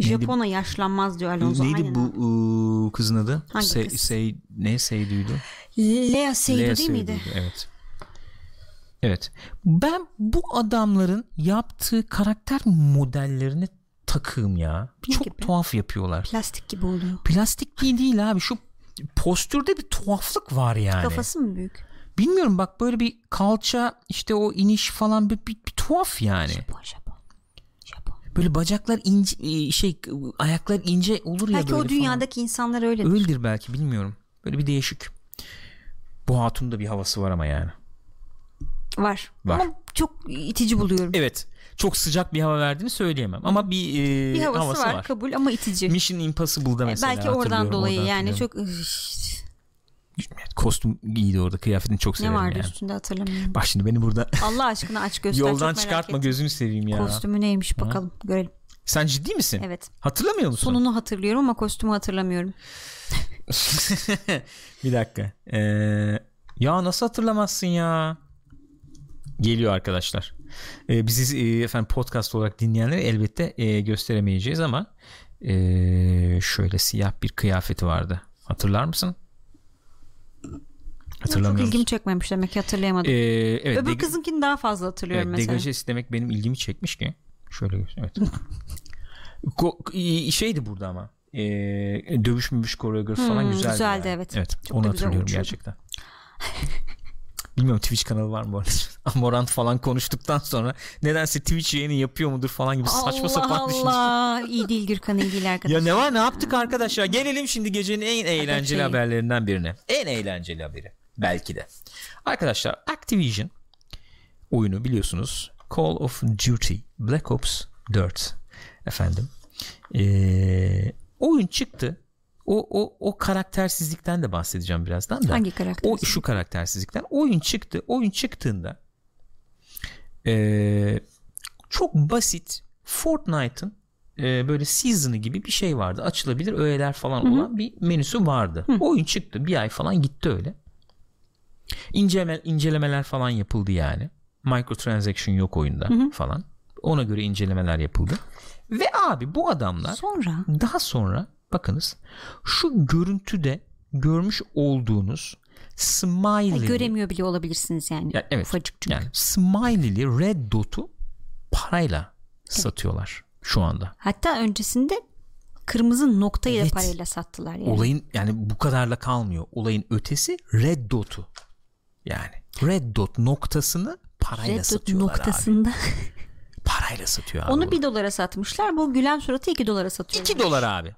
Japona yaşlanmaz diyor Alonso. Neydi aynen bu ıı, kızın adı? Hangi Se- kız? Sey- ne Seydu'ydu? Lea Seydoux Lea değil miydi? Seydoux, Evet. Evet. Ben bu adamların yaptığı karakter modellerine takığım ya. Ne Çok gibi? tuhaf yapıyorlar. Plastik gibi oluyor. Plastik değil değil abi. Şu postürde bir tuhaflık var yani. Kafası mı büyük? Bilmiyorum bak böyle bir kalça işte o iniş falan bir, bir, bir tuhaf yani. Japon. Böyle bacaklar ince e, şey ayaklar ince olur ya Belki o dünyadaki insanlar öyle. falan. Öyledir belki bilmiyorum. Böyle bir değişik. Bu hatun da bir havası var ama yani. Var. Var. Ama çok itici buluyorum. Evet. Çok sıcak bir hava verdiğini söyleyemem ama bir, e, bir havası, havası var, var. kabul ama itici. Mission Impossible'da mesela Belki oradan dolayı oradan yani çok kostüm iyiydi orada kıyafetini çok ne severim vardı yani. üstünde hatırlamıyorum. Bak şimdi beni burada Allah aşkına aç göster. yoldan çıkartma ettim. gözünü seveyim ya. Kostümü neymiş bakalım görelim. Sen ciddi misin? Evet. Hatırlamıyor musun? Sonunu hatırlıyorum ama kostümü hatırlamıyorum. bir dakika. Ee, ya nasıl hatırlamazsın ya? Geliyor arkadaşlar. Ee, bizi e, efendim podcast olarak dinleyenleri elbette e, gösteremeyeceğiz ama e, şöyle siyah bir kıyafeti vardı. Hatırlar mısın? Çok Hatırlamıyor ilgimi çekmemiş demek ki hatırlayamadım. Ee, evet, Öbür deg- kızınkini daha fazla hatırlıyorum evet, mesela. degajesi demek benim ilgimi çekmiş ki. Şöyle evet. Ko- şeydi burada ama. E, dövüş mübüş koreografi falan Hmm, güzeldi. güzeldi, yani. evet. Evet. Çok onu hatırlıyorum uçuyordu. gerçekten. Bilmiyorum Twitch kanalı var mı bu arada? Amorant falan konuştuktan sonra nedense Twitch yayını yapıyor mudur falan gibi saçma Allah sapan düşünce. Allah. iyi değil Gürkan iyi değil Ya arkadaş. ne var ne yaptık arkadaşlar? Gelelim şimdi gecenin en eğlenceli şey. haberlerinden birine. En eğlenceli haberi belki de. Arkadaşlar Activision oyunu biliyorsunuz Call of Duty Black Ops 4 efendim. Ee, oyun çıktı. O, o, o karaktersizlikten de bahsedeceğim birazdan da. Hangi karakter? O şu karaktersizlikten. Oyun çıktı. Oyun çıktığında ee, çok basit Fortnite'ın e, böyle season'ı gibi bir şey vardı. Açılabilir öğeler falan olan bir menüsü vardı. Oyun çıktı. Bir ay falan gitti öyle. İnceleme, incelemeler falan yapıldı yani. Microtransaction yok oyunda falan. Ona göre incelemeler yapıldı. Ve abi bu adamlar Sonra daha sonra bakınız şu görüntüde görmüş olduğunuz smiley göremiyor bile olabilirsiniz yani. ya, evet. Ufacık çünkü. Yani smiley'li red dot'u parayla satıyorlar şu anda. Hatta öncesinde kırmızı noktayı Evet. da parayla sattılar yani. Olayın yani bu kadarla kalmıyor. Olayın ötesi red dot'u. Yani red dot noktasını parayla Red Dot satıyorlar abi. noktasında. Parayla satıyor abi. Onu bunu. bir dolara satmışlar. Bu gülen suratı iki dolara satıyor. 2 dolar abi.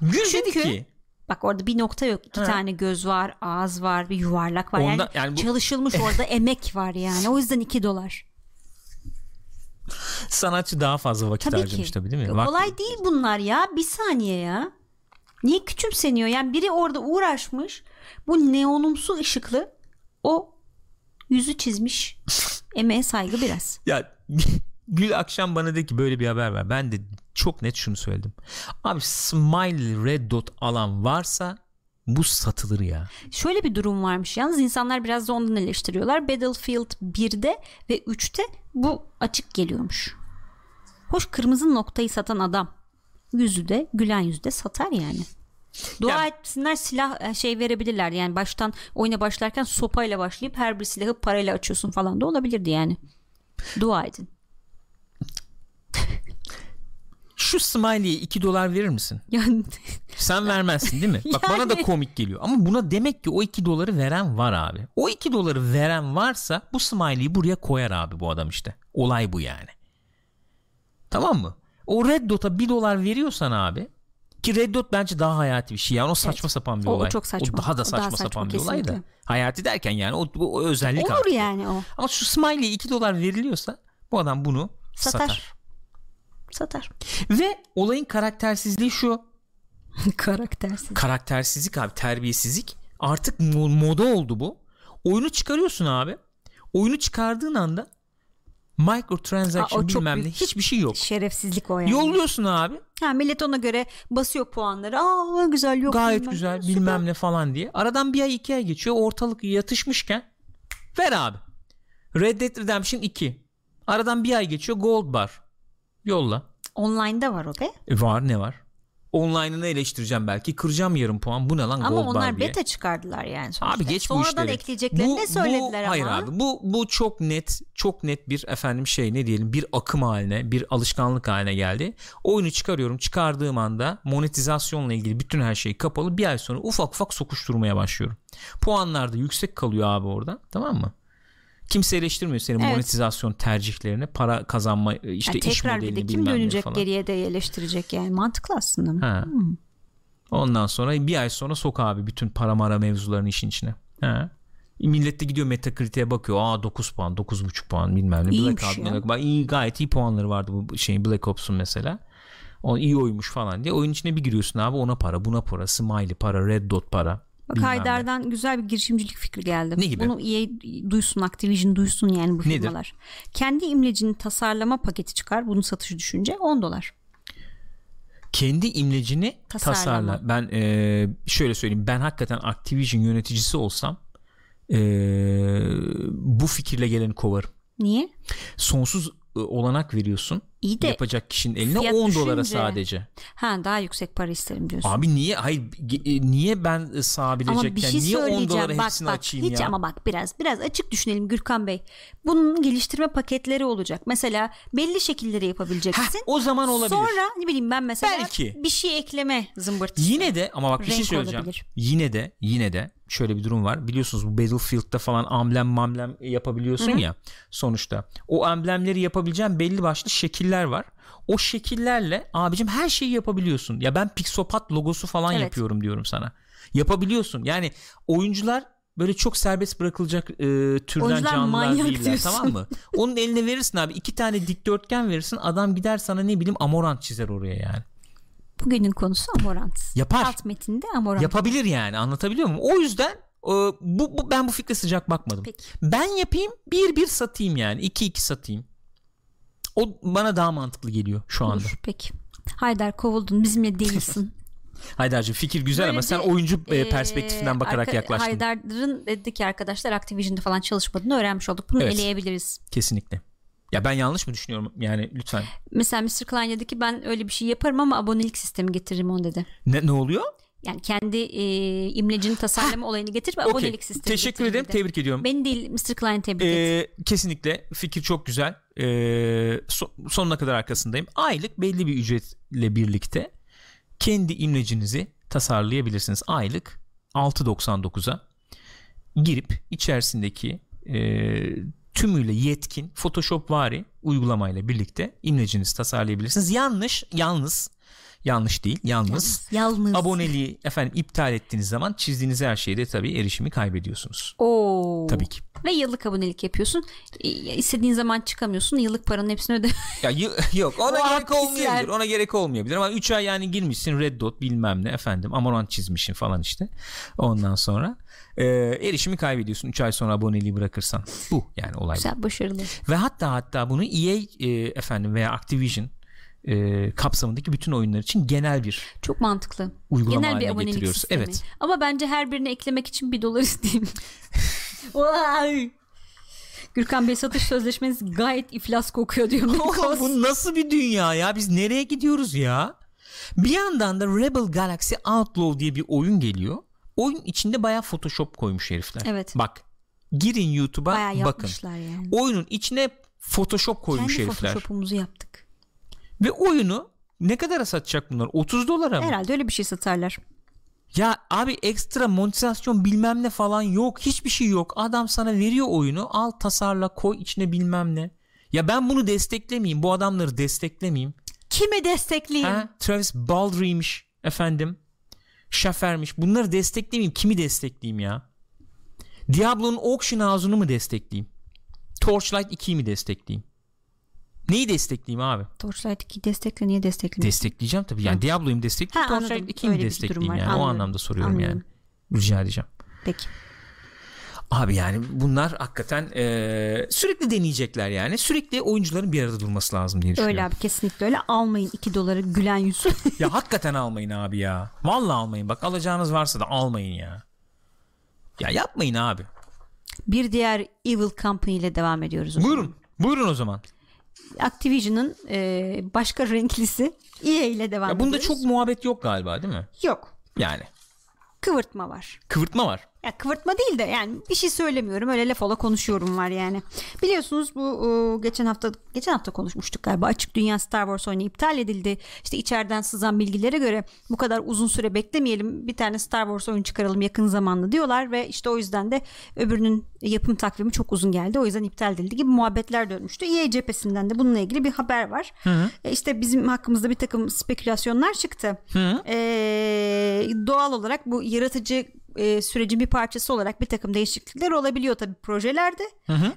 Gül Çünkü- ki Bak orada bir nokta yok. İki Ha. tane göz var, ağız var, bir yuvarlak var. Ondan- yani, yani bu- çalışılmış orada emek var yani. O yüzden iki dolar. sanatçı daha fazla vakit Tabii harcamış ki. tabii değil mi? Kolay değil bunlar ya. Bir saniye ya. Niye küçümseniyor? Yani biri orada uğraşmış. Bu neonumsu ışıklı o Yüzü çizmiş. Emeğe saygı biraz. Ya Gül akşam bana dedi ki böyle bir haber var. Ben de çok net şunu söyledim. Abi smiley red dot alan varsa bu satılır ya. Şöyle bir durum varmış yalnız insanlar biraz da ondan eleştiriyorlar. Battlefield 1'de ve 3'te bu açık geliyormuş. Hoş kırmızı noktayı satan adam yüzü de gülen yüzü de satar yani. Dua Ya- etsinler silah e, şey verebilirler yani baştan oyuna başlarken sopayla başlayıp her bir silahı parayla açıyorsun falan da olabilirdi yani. Dua edin. Şu smiley'e 2 dolar verir misin? Yani Sen vermezsin değil mi? Bak bana da Yani. komik geliyor. Ama buna demek ki o 2 doları veren var abi. O 2 doları veren varsa bu smiley'i buraya koyar abi bu adam işte. Olay bu yani. Tamam mı? O Red Dot'a 1 dolar veriyorsan abi ki Red Dot bence daha hayati bir şey. Yani o saçma sapan bir O- o olay. çok saçma. O daha da O saçma, daha saçma, sapan bir olay da. kesinlikle. Hayati derken yani o, o özellik olur artık. yani o. Ama şu smiley'e 2 dolar veriliyorsa bu adam bunu Satar. satar. Satar. Ve olayın karaktersizliği şu. Karaktersiz. karaktersizlik abi terbiyesizlik artık mo- moda oldu bu oyunu çıkarıyorsun abi oyunu çıkardığın anda microtransaction Aa, bilmem ne hiçbir şey yok Şerefsizlik o yani. yolluyorsun abi Ha, millet ona göre basıyor puanları. Aa güzel yok. gayet bilmem güzel süper. bilmem ne falan diye aradan bir ay iki ay geçiyor ortalık yatışmışken ver abi Red Dead Redemption 2 aradan bir ay geçiyor Gold Bar yolla Online'da var o be. E var ne var Online'ını eleştireceğim belki. Kıracağım yarım puan. Bu ne lan Ama Gold onlar diye. beta çıkardılar yani sonuçta. Abi geç bu Sonradan işleri. ekleyeceklerini Bu- de söylediler bu, ama. Hayır abi bu bu çok net çok net bir efendim şey ne diyelim bir akım haline bir alışkanlık haline geldi. Oyunu çıkarıyorum çıkardığım anda monetizasyonla ilgili bütün her şey kapalı bir ay sonra ufak ufak sokuşturmaya başlıyorum. Puanlar da yüksek kalıyor abi orada tamam mı? Kimse eleştirmiyor senin Evet. monetizasyon tercihlerini para kazanma işte Yani iş tekrar bir modelini de kim dönecek falan. geriye de eleştirecek yani mantıklı aslında. Ha. Ondan sonra bir ay sonra sok abi bütün para mara mevzularını işin içine. Ha. Millet de gidiyor Metacritic'e bakıyor. Aa 9 puan, 9.5 puan bilmem ne. İyiymiş Black Ops, ya. Bak iyi gayet iyi puanları vardı bu şeyin Black Ops'un mesela. O iyi oymuş falan diye. Oyun içine bir giriyorsun abi ona para, buna para, smiley para, red dot para. Bak bilmem ne. Haydar'dan güzel bir girişimcilik fikri geldi. Ne gibi? Bunu EA duysun, Activision duysun yani bu Nedir? firmalar. Kendi imlecini tasarlama paketi çıkar. Bunun satışı düşünce 10 dolar. Kendi imlecini Tasarlama. tasarla. Ben e, şöyle söyleyeyim. Ben hakikaten Activision yöneticisi olsam e, bu fikirle geleni kovarım. Niye? Sonsuz e, olanak veriyorsun. İyi de yapacak kişinin eline fiyat 10 dolara düşünce- sadece. ha daha yüksek para isterim diyorsun. Abi niye hayır e, niye ben e, sağ ama bir şey niye 10 dolara. Bak hepsini bak açayım hiç ya? ama bak biraz biraz açık düşünelim Gürkan Bey. Bunun geliştirme paketleri olacak. Mesela belli şekilleri yapabileceksin. Heh, o zaman olabilir. Sonra ne bileyim ben mesela Belki. bir şey ekleme zımbırtısı. Yine de ama bak bir şey Renk söyleyeceğim. olabilir. Yine de yine de şöyle bir durum var. Biliyorsunuz bu Battlefield'da falan amblem mamlem yapabiliyorsun ya sonuçta. O amblemleri yapabileceğin belli başlı şekiller var. O şekillerle abicim her şeyi yapabiliyorsun. Ya ben Pixopat logosu falan Evet. yapıyorum diyorum sana. Yapabiliyorsun. Yani oyuncular böyle çok serbest bırakılacak e, türden Oyuncular canlılar değiller diyorsun. tamam mı? Onun eline verirsin abi iki tane dikdörtgen verirsin adam gider sana ne bileyim amorant çizer oraya yani. Bugünün konusu Amorant. Yapar. Alt metinde Amorant. Yapabilir yani anlatabiliyor muyum? O yüzden e, bu, bu ben bu fikre sıcak bakmadım. Peki. Ben yapayım bir bir satayım yani iki iki satayım. O bana daha mantıklı geliyor şu anda. Olur, peki. Haydar kovuldun bizimle değilsin. Haydar'cığım fikir güzel Böyle ama sen oyuncu e, Ee, perspektifinden bakarak arka- yaklaştın. Haydar'ın dedi ki arkadaşlar Activision'da falan çalışmadığını öğrenmiş olduk. Bunu Evet. eleyebiliriz. Kesinlikle. Ya ben yanlış mı düşünüyorum yani lütfen. Mesela Mr. Klein dedi ki ben öyle bir şey yaparım ama abonelik sistemi getiririm onu dedi. Ne, ne oluyor? Yani kendi e, imlecini tasarlama olayını getir ve Okey. abonelik sistemi Teşekkür ederim. dedi. Tebrik ediyorum. Beni değil Mr. Klein tebrik et. Ee, kesinlikle fikir çok güzel. Ee, so- sonuna kadar arkasındayım. Aylık belli bir ücretle birlikte kendi imlecinizi tasarlayabilirsiniz. Aylık 6.99'a girip içerisindeki e, tümüyle yetkin Photoshop vari uygulamayla birlikte imlecinizi tasarlayabilirsiniz. Yanlış, yalnız yanlış değil yalnız Yalnız. aboneliği efendim iptal ettiğiniz zaman çizdiğiniz her şeyde tabii erişimi kaybediyorsunuz. Oo. Tabii ki. Ve yıllık abonelik yapıyorsun. E, istediğin zaman çıkamıyorsun. Yıllık paranın hepsini öde. Ya y- yok ona O gerek olmayabilir. Ona gerek olmayabilir ama 3 ay yani girmişsin Red Dot bilmem ne efendim Amorant çizmişsin falan işte. Ondan sonra e, erişimi kaybediyorsun 3 ay sonra aboneliği bırakırsan. Bu yani olay. Güzel başarılı. Ve hatta hatta bunu EA e, efendim veya Activision e, kapsamındaki bütün oyunlar için genel bir Çok mantıklı. uygulama Genel bir abonelik getiriyoruz. sistemi. Evet. Ama bence her birini eklemek için bir dolar isteyeyim. Vay. Gürkan Bey satış sözleşmeniz gayet iflas kokuyor diyor. Bu nasıl bir dünya ya? Biz nereye gidiyoruz ya? Bir yandan da Rebel Galaxy Outlaw diye bir oyun geliyor. Oyun içinde bayağı Photoshop koymuş herifler. Evet. Bak girin YouTube'a bakın. yani. Oyunun içine Photoshop koymuş Kendi herifler. Photoshop'umuzu yaptık. Ve oyunu ne kadara satacak bunlar? 30 dolara mı? Herhalde öyle bir şey satarlar. Ya abi ekstra monetizasyon bilmem ne falan yok. Hiçbir şey yok. Adam sana veriyor oyunu. Al tasarla koy içine bilmem ne. Ya ben bunu desteklemeyeyim. Bu adamları desteklemeyeyim. Kimi destekleyeyim? Ha? Travis Baldry'miş efendim. Şafer'miş. Bunları desteklemeyeyim. Kimi destekleyeyim ya? Diablo'nun Auction House'unu mu destekleyeyim? Torchlight 2'yi mi destekleyeyim? Neyi destekleyeyim abi? Torchlight 2 destekle niye desteklemiyor? Destekleyeceğim tabii. Yani Diablo'yu mu destekleyeyim? Ha, Torchlight anladım. 2'yi mi Öyle bir durum destekleyeyim yani? O Anlıyorum. anlamda soruyorum Anlıyorum. yani. Rica edeceğim. Peki. Abi yani bunlar hakikaten e, sürekli deneyecekler yani. Sürekli oyuncuların bir arada durması lazım diye düşünüyorum. Öyle abi kesinlikle öyle. Almayın 2 doları gülen yüzü. Ya hakikaten almayın abi ya. Vallahi almayın. Bak alacağınız varsa da almayın ya. Ya yapmayın abi. bir diğer Evil Company ile devam ediyoruz. o zaman. Buyurun. Buyurun o zaman. Activision'ın e, başka renklisi EA ile devam Ya bunda ediyoruz. çok muhabbet yok galiba değil mi? yok. Yani. Kıvırtma var. Kıvırtma var. Ya kıvırtma değil de yani bir şey söylemiyorum öyle laf ola konuşuyorum var yani. Biliyorsunuz bu o, geçen hafta geçen hafta konuşmuştuk galiba açık dünya Star Wars oyunu iptal edildi. İşte içeriden sızan bilgilere göre bu kadar uzun süre beklemeyelim bir tane Star Wars oyunu çıkaralım yakın zamanda diyorlar ve işte o yüzden de öbürünün yapım takvimi çok uzun geldi. O yüzden iptal edildi gibi muhabbetler dönmüştü. EA cephesinden de bununla ilgili bir haber var. E işte bizim hakkımızda bir takım spekülasyonlar çıktı. E, doğal olarak bu yaratıcı e, sürecin bir parçası olarak bir takım değişiklikler olabiliyor tabii projelerde.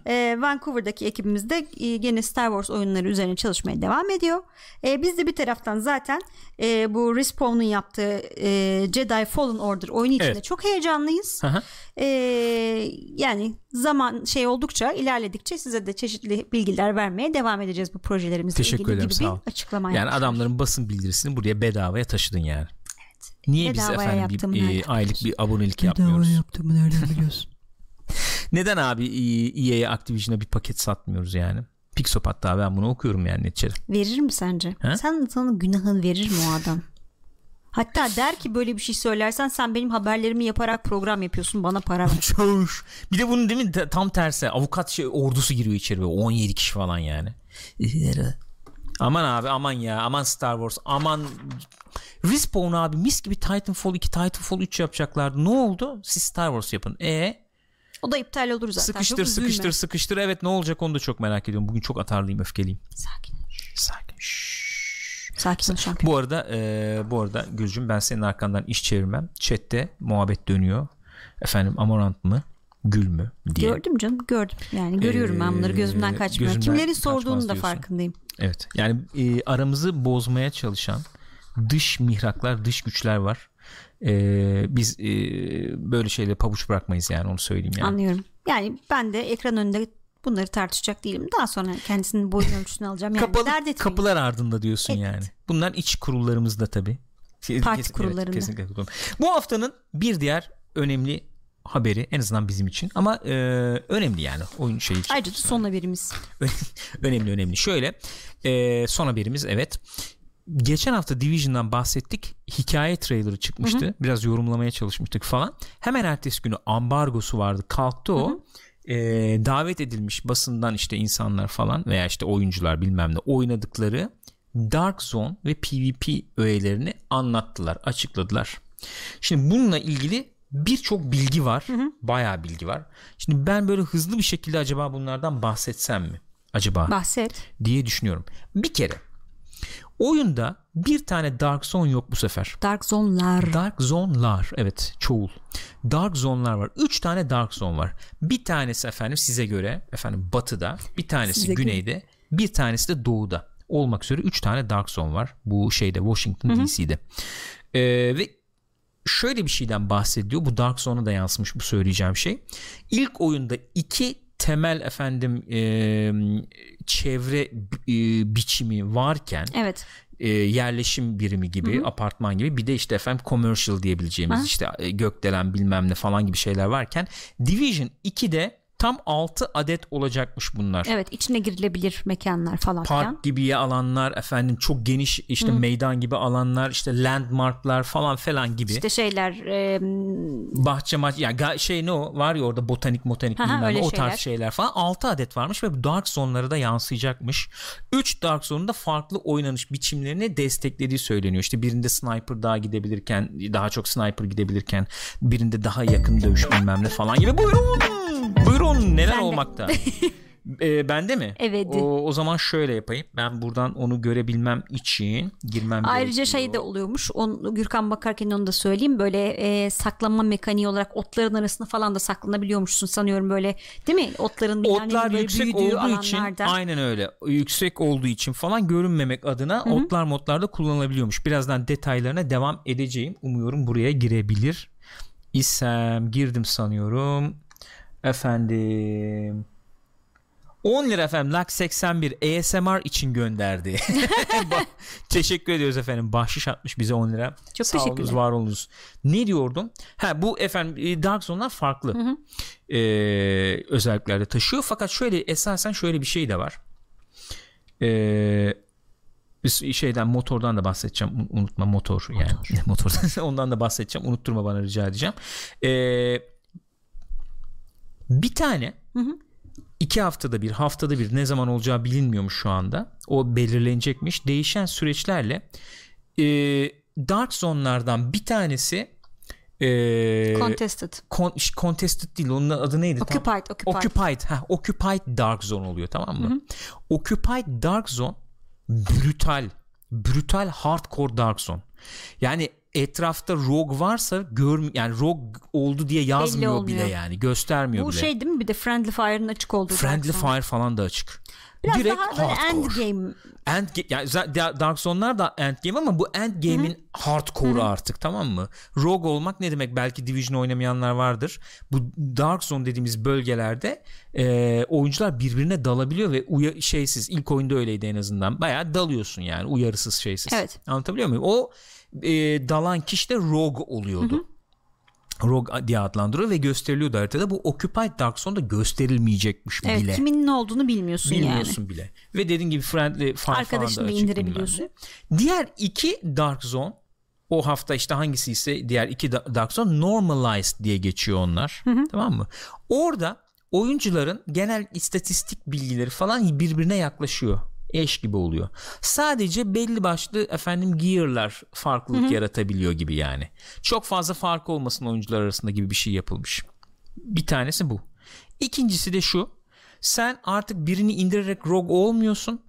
E, Vancouver'daki ekibimiz de e, gene Star Wars oyunları üzerine çalışmaya devam ediyor. E, biz de bir taraftan zaten e, bu Respawn'un yaptığı e, Jedi Fallen Order oyunu için Evet. de çok heyecanlıyız. Hı hı. E, yani zaman şey oldukça ilerledikçe size de çeşitli bilgiler vermeye devam edeceğiz bu projelerimizle Teşekkür ilgili ederim, gibi sağ ol. bir açıklama Yani yapmışlar. adamların basın bildirisini buraya bedavaya taşıdın yani. Niye biz efendim bir e, aylık bir abonelik yapmıyoruz? yaptığımı nereden biliyorsun? Neden abi EA'ye Activision'a bir paket satmıyoruz yani? Pixop hatta ben bunu okuyorum yani neticede. Verir mi sence? He? Sen sana günahını verir mi o adam? Hatta der ki böyle bir şey söylersen sen benim haberlerimi yaparak program yapıyorsun bana para ver. Çavuş. Bir de bunun değil mi tam tersi avukat şey, ordusu giriyor içeri böyle 17 kişi falan yani. aman abi aman ya aman Star Wars aman Respawn abi mis gibi Titanfall 2 Titanfall 3 yapacaklardı. Ne oldu? Siz Star Wars yapın. E O da iptal olur zaten. sıkıştır Çok üzülme. sıkıştır sıkıştır. Evet ne olacak onu da çok merak ediyorum. Bugün çok atarlıyım öfkeliyim. Sakin. Sakin. Şşş. Sakin şampiyon. Bu arada e, bu arada Gülcüm ben senin arkandan iş çevirmem. Chat'te muhabbet dönüyor. Efendim Amorant mı? Gül mü? diye. Gördüm canım gördüm. Yani görüyorum ben bunları gözümden Ee, kaçmıyor. gözümden Kimlerin sorduğunu da diyorsun. farkındayım. Evet. Yani e, aramızı bozmaya çalışan dış mihraklar, dış güçler var. E, biz e, böyle şeyle pabuç bırakmayız yani onu söyleyeyim yani. Anlıyorum. Yani ben de ekran önünde bunları tartışacak değilim. Daha sonra kendisinin boyun ölçüsünü alacağım. Yani Kapalı, dert etmeyin. kapılar ardında diyorsun Evet. yani. Bunlar iç kurullarımızda tabii. Parti kesin- kurullarında. kesinlikle katılıyorum. Bu haftanın bir diğer önemli haberi en azından bizim için ama e, önemli yani oyun şeyi için. Ayrıca da son haberimiz. önemli önemli. Şöyle e, son haberimiz evet. Geçen hafta Division'dan bahsettik. Hikaye trailerı çıkmıştı. Biraz yorumlamaya çalışmıştık falan. Hemen ertesi günü ambargosu vardı. Kalktı o. E, davet edilmiş basından işte insanlar falan veya işte oyuncular bilmem ne oynadıkları Dark Zone ve PvP öğelerini anlattılar, açıkladılar. Şimdi bununla ilgili birçok bilgi var. Bayağı bilgi var. Şimdi ben böyle hızlı bir şekilde acaba bunlardan bahsetsem mi? Acaba Bahset. diye düşünüyorum. Bir kere Oyunda bir tane Dark Zone yok bu sefer. Dark Zone'lar. Dark Zone'lar evet çoğul. Dark Zone'lar var. 3 tane Dark Zone var. Bir tanesi efendim size göre efendim batıda, bir tanesi Size göre. güneyde, bir tanesi de doğuda olmak üzere 3 tane Dark Zone var. Bu şeyde Washington DC'de. Ee, ve şöyle bir şeyden bahsediyor. Bu Dark Zone'a da yansımış bu söyleyeceğim şey. İlk oyunda iki temel efendim e, çevre e, biçimi varken Evet. e, yerleşim birimi gibi apartman gibi bir de işte efendim commercial diyebileceğimiz Hı. işte gökdelen bilmem ne falan gibi şeyler varken Division 2'de tam 6 adet olacakmış bunlar. Evet içine girilebilir mekanlar falan. Park gibi alanlar efendim çok geniş işte meydan gibi alanlar işte landmarklar falan falan gibi İşte şeyler e, bahçe maç yani ga- şey ne o var ya orada botanik motanik Hı hı, bilmem o tarz şeyler. falan 6 adet varmış ve Dark Zone'lara da yansıyacakmış. 3 Dark Zone'un da farklı oynanış biçimlerini desteklediği söyleniyor. İşte birinde sniper daha gidebilirken daha çok sniper gidebilirken birinde daha yakın dövüş bilmem ne falan gibi. Buyurun. Buyurun neler Bende. olmakta. Ee, bende mi? Evet. O, o zaman şöyle yapayım. Ben buradan onu görebilmem için girmem Ayrıca gerekiyor. şey de oluyormuş. Onu, Gürkan bakarken onu da söyleyeyim. Böyle e, saklanma mekaniği olarak otların arasında falan da saklanabiliyormuşsun sanıyorum böyle. Değil mi? Otların Otlar böyle yüksek büyüdüğü olduğu için alanlarda. aynen öyle yüksek olduğu için falan görünmemek adına otlar modlarda kullanılabiliyormuş. Birazdan detaylarına devam edeceğim. Umuyorum buraya girebilir isem girdim sanıyorum. Efendim 10 lira efendim Lak 81 ASMR için gönderdi. Teşekkür ediyoruz efendim. Bahşiş atmış bize 10 lira. Çok Sağ olunuz, teşekkürler. var olunuz. Ne diyordum? Ha bu efendim e, Dark Zone'lar farklı. Ee, özelliklerde taşıyor. Fakat şöyle esasen şöyle bir şey de var. Ee, şeyden motordan da bahsedeceğim. Un- Unutma motor yani. Motordan ondan da bahsedeceğim. Unutturma bana rica edeceğim. Ee, bir tane iki haftada bir haftada bir ne zaman olacağı bilinmiyormuş şu anda. O belirlenecekmiş. Değişen süreçlerle e, Dark Zone'lardan bir tanesi e, Contested. con- ş- contested değil onun adı neydi? Tam- Occupied. Occupied. Occupied. Ha, occupied Dark Zone oluyor tamam mı? Occupied Dark Zone brutal brutal hardcore Dark Zone. Yani etrafta rogue varsa gör yani rogue oldu diye yazmıyor bile yani göstermiyor Bu bile. şey değil mi bir de Friendly Fire'ın açık olduğu. Friendly Zone. Fire falan da açık. Biraz Direkt daha hardcore. endgame. End yani Dark Zone'lar da endgame ama bu endgame'in hardcore'u artık tamam mı? Rogue olmak ne demek? Belki Division oynamayanlar vardır. Bu Dark Zone dediğimiz bölgelerde e, oyuncular birbirine dalabiliyor ve uya- şeysiz ilk oyunda öyleydi en azından. Bayağı dalıyorsun yani uyarısız şeysiz. Evet. Anlatabiliyor muyum? O e, dalan kişi de Rogue oluyordu. Rogue diye adlandırıyor ve gösteriliyordu haritada. Bu Occupied Dark Zone'da gösterilmeyecekmiş Evet bile. kimin ne olduğunu bilmiyorsun, yani. Bilmiyorsun bile. Ve dediğin gibi Friendly Fire falan da Arkadaşını da açık indirebiliyorsun. Diğer iki Dark Zone o hafta işte hangisi ise diğer iki Da- Dark Zone Normalized diye geçiyor onlar. Tamam mı? Orada oyuncuların genel istatistik bilgileri falan birbirine yaklaşıyor. Eş gibi oluyor. Sadece belli başlı efendim gear'lar farklılık yaratabiliyor gibi yani. Çok fazla fark olmasın oyuncular arasında gibi bir şey yapılmış. Bir tanesi bu. İkincisi de şu. Sen artık birini indirerek rogue olmuyorsun.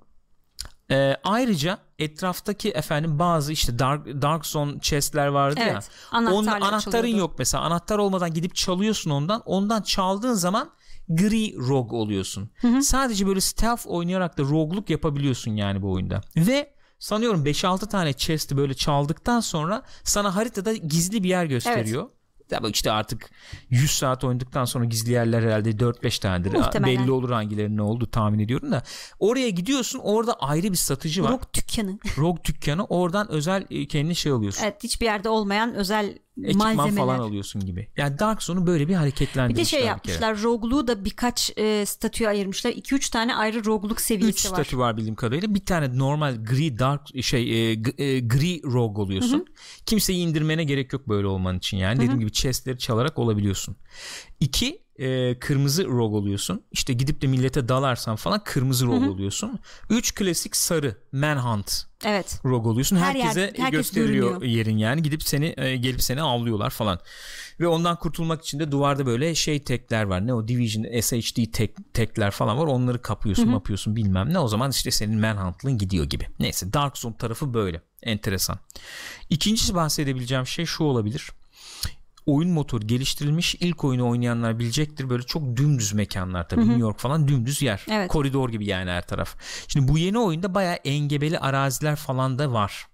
Ee, ayrıca etraftaki efendim bazı işte Dark, Dark Zone chest'ler vardı ya. Evet, anahtarla Onun anahtarın açılıyordu. yok mesela. Anahtar olmadan gidip çalıyorsun ondan. Ondan çaldığın zaman gri rogue oluyorsun. Sadece böyle stealth oynayarak da rogueluk yapabiliyorsun yani bu oyunda. Ve sanıyorum 5-6 tane chest'i böyle çaldıktan sonra sana haritada gizli bir yer gösteriyor. Tabii işte artık 100 saat oynadıktan sonra gizli yerler herhalde 4-5 tanedir. Muhtemelen. Belli olur hangilerinin ne oldu tahmin ediyorum da. Oraya gidiyorsun orada ayrı bir satıcı var. Rock dükkanı. Rogue dükkanı oradan özel e, kendine şey alıyorsun. Evet hiçbir yerde olmayan özel Ekipman malzemeler. falan alıyorsun gibi. Yani Dark Zone'u böyle bir Bir hareketlendirmişler. de şey bir yapmışlar. Rogue'luğu da birkaç e, statüye ayırmışlar. 2-3 tane ayrı rogue'luk 3 seviyesi var. statü var bildiğim kadarıyla. Bir tane normal gri dark şey e, e, gri rogue oluyorsun. Kimseyi indirmene gerek yok böyle olman için yani. Dediğim gibi chestleri çalarak olabiliyorsun. İki e, kırmızı rog oluyorsun. İşte gidip de millete dalarsan falan kırmızı rog oluyorsun. 3 klasik sarı manhunt Evet. rog oluyorsun. Her yer- Herkese herkes gösteriliyor görünüyor. yerin yani. Gidip seni e, gelip seni avlıyorlar falan. Ve ondan kurtulmak için de duvarda böyle şey tekler var. Ne o Division SHD tek, tekler falan var. Onları kapıyorsun, yapıyorsun bilmem ne. O zaman işte senin manhunt'lığın gidiyor gibi. Neyse Dark Zone tarafı böyle. Enteresan. İkincisi bahsedebileceğim şey şu olabilir. Oyun motoru geliştirilmiş ilk oyunu oynayanlar bilecektir. Böyle çok dümdüz mekanlar tabii. New York falan dümdüz yer. Evet. koridor gibi yani her taraf. Şimdi bu yeni oyunda bayağı engebeli araziler falan da var.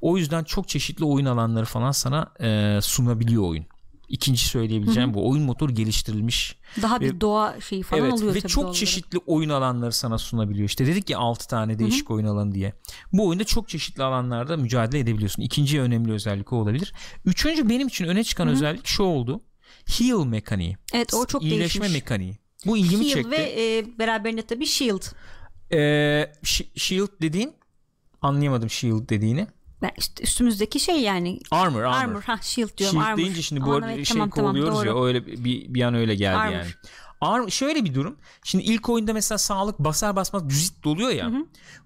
O yüzden çok çeşitli oyun alanları falan sana e, sunabiliyor oyun İkinci söyleyebileceğim bu oyun motoru geliştirilmiş Daha bir doğa şeyi falan evet oluyor ve çok çeşitli oyun alanları sana sunabiliyor. İşte dedik ya 6 tane değişik oyun alanı diye. Bu oyunda çok çeşitli alanlarda mücadele edebiliyorsun. İkinci önemli özellik o olabilir. Üçüncü benim için öne çıkan özellik şu oldu. Heal mekaniği. Evet o çok İyileşme değişmiş. mekaniği. Bu ilgimi Heal çekti. ve e, beraberinde tabii shield. Ee, sh- shield dediğin anlayamadım shield dediğini. Ben işte üstümüzdeki şey yani Armor, armor. armor. Ha shield diyorum Shield armor. deyince şimdi bu arada evet, şey tamam, tamam, kovalıyoruz ya öyle bir, bir an öyle geldi Armor. yani. Arm, şöyle bir durum. Şimdi ilk oyunda mesela sağlık basar basmaz düzit doluyor ya.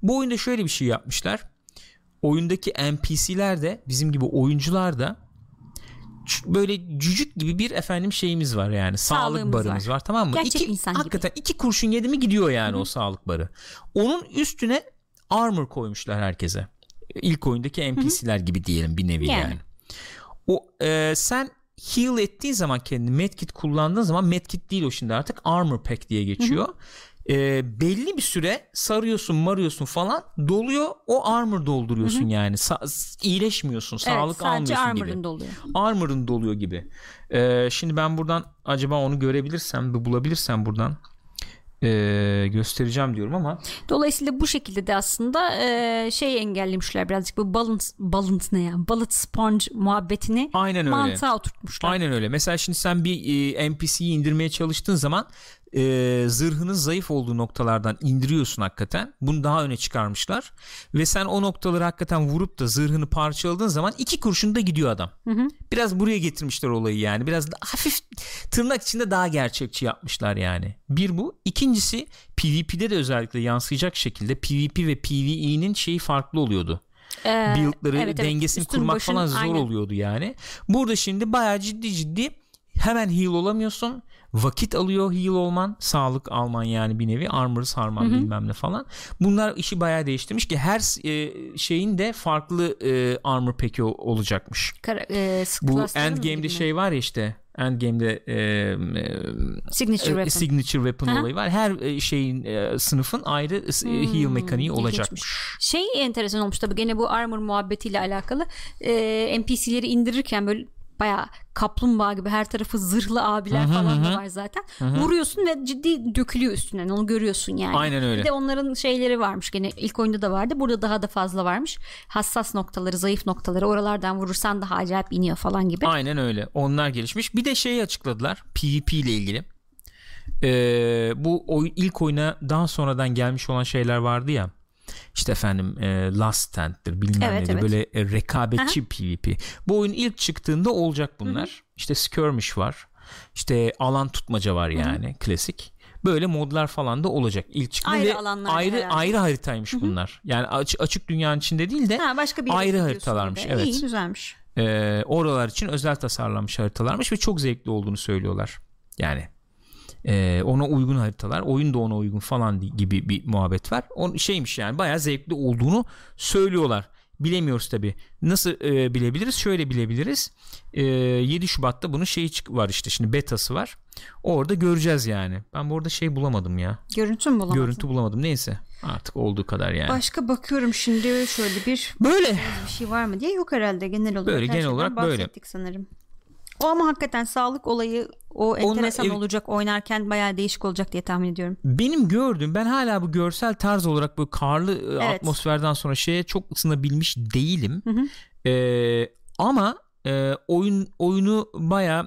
Bu oyunda şöyle bir şey yapmışlar. Oyundaki NPC'ler de bizim gibi oyuncular da böyle cücük gibi bir efendim şeyimiz var yani sağlık Sağlığımız barımız var. var. tamam mı? Gerçek iki, insan gibi. hakikaten iki kurşun yedi mi gidiyor yani o sağlık barı. Onun üstüne armor koymuşlar herkese. İlk oyundaki NPC'ler gibi diyelim bir nevi Yani. yani. O e, sen heal ettiğin zaman kendini medkit kullandığın zaman medkit değil o şimdi artık armor pack diye geçiyor. E, belli bir süre sarıyorsun marıyorsun falan doluyor o armor dolduruyorsun yani Sa- iyileşmiyorsun sağlık evet, sadece almıyorsun armor'ın gibi doluyor. armor'ın doluyor gibi. E, şimdi ben buradan acaba onu görebilirsem bulabilirsem buradan e, göstereceğim diyorum ama Dolayısıyla bu şekilde de aslında e, şey engellemişler birazcık bu balance, balance ne ya? Bullet sponge muhabbetini aynen öyle. mantığa oturtmuşlar. Aynen öyle. Mesela şimdi sen bir e, NPC'yi indirmeye çalıştığın zaman e, zırhının zayıf olduğu noktalardan indiriyorsun hakikaten. Bunu daha öne çıkarmışlar. Ve sen o noktaları hakikaten vurup da zırhını parçaladığın zaman iki kurşunda gidiyor adam. Biraz buraya getirmişler olayı yani. Biraz da hafif tırnak içinde daha gerçekçi yapmışlar yani. Bir bu. İkincisi PvP'de de özellikle yansıyacak şekilde PvP ve PvE'nin şeyi farklı oluyordu Ee, build'ları evet, evet. dengesini Üstün kurmak başın, falan zor aynen. oluyordu yani. Burada şimdi bayağı ciddi ciddi hemen heal olamıyorsun. Vakit alıyor heal olman, sağlık alman yani bir nevi armor sarman bilmem ne falan. Bunlar işi bayağı değiştirmiş ki her e, şeyin de farklı e, armor pack'i o- olacakmış. Kara, e, Bu endgame'de şey var ya işte Endgame'de e, e, signature e, weapon. signature weapon Aha. olayı var. Her e, şeyin e, sınıfın ayrı e, heal mekaniği olacakmış. Şey enteresan olmuş tabii gene bu armor muhabbetiyle alakalı. Ee, NPC'leri indirirken böyle bayağı kaplumbağa gibi her tarafı zırhlı abiler falan da var zaten. Vuruyorsun ve ciddi dökülüyor üstünden. Onu görüyorsun yani. Aynen öyle. Bir de onların şeyleri varmış gene ilk oyunda da vardı. Burada daha da fazla varmış. Hassas noktaları, zayıf noktaları oralardan vurursan daha acayip iniyor falan gibi. Aynen öyle. Onlar gelişmiş. Bir de şeyi açıkladılar PvP ile ilgili. Ee, bu oy, ilk oyuna daha sonradan gelmiş olan şeyler vardı ya. İşte efendim e, Last Stand'dir bilmem Evet, nedir evet. böyle e, rekabetçi PvP. Bu oyun ilk çıktığında olacak bunlar. İşte skirmish var. İşte alan tutmaca var yani klasik. Böyle modlar falan da olacak ilk çıktığında Ayrı ve alanlarda ayrı herhalde. ayrı haritaymış bunlar. Yani açık, açık dünyanın içinde değil de Ha, başka bir ayrı haritalarmış, evet. İyi güzelmiş. e, oralar için özel tasarlanmış haritalarmış ve çok zevkli olduğunu söylüyorlar. Yani e, ona uygun haritalar, oyun da ona uygun falan gibi bir muhabbet var. O şeymiş yani bayağı zevkli olduğunu söylüyorlar. Bilemiyoruz tabi. Nasıl e, bilebiliriz? Şöyle bilebiliriz. E, 7 Şubat'ta bunun şeyi var işte şimdi betası var. Orada göreceğiz yani. Ben bu arada şey bulamadım ya. Görüntü mü bulamadın? Görüntü bulamadım. Neyse. Artık olduğu kadar yani. Başka bakıyorum şimdi şöyle bir Böyle. bir şey var mı diye yok herhalde genel olarak. Böyle, genel olarak böyle. sanırım. O ama hakikaten sağlık olayı o enteresan ev- olacak oynarken bayağı değişik olacak diye tahmin ediyorum. Benim gördüğüm ben hala bu görsel tarz olarak böyle karlı e, Evet. atmosferden sonra şeye çok ısınabilmiş değilim. Ee, ama e, oyun oyunu baya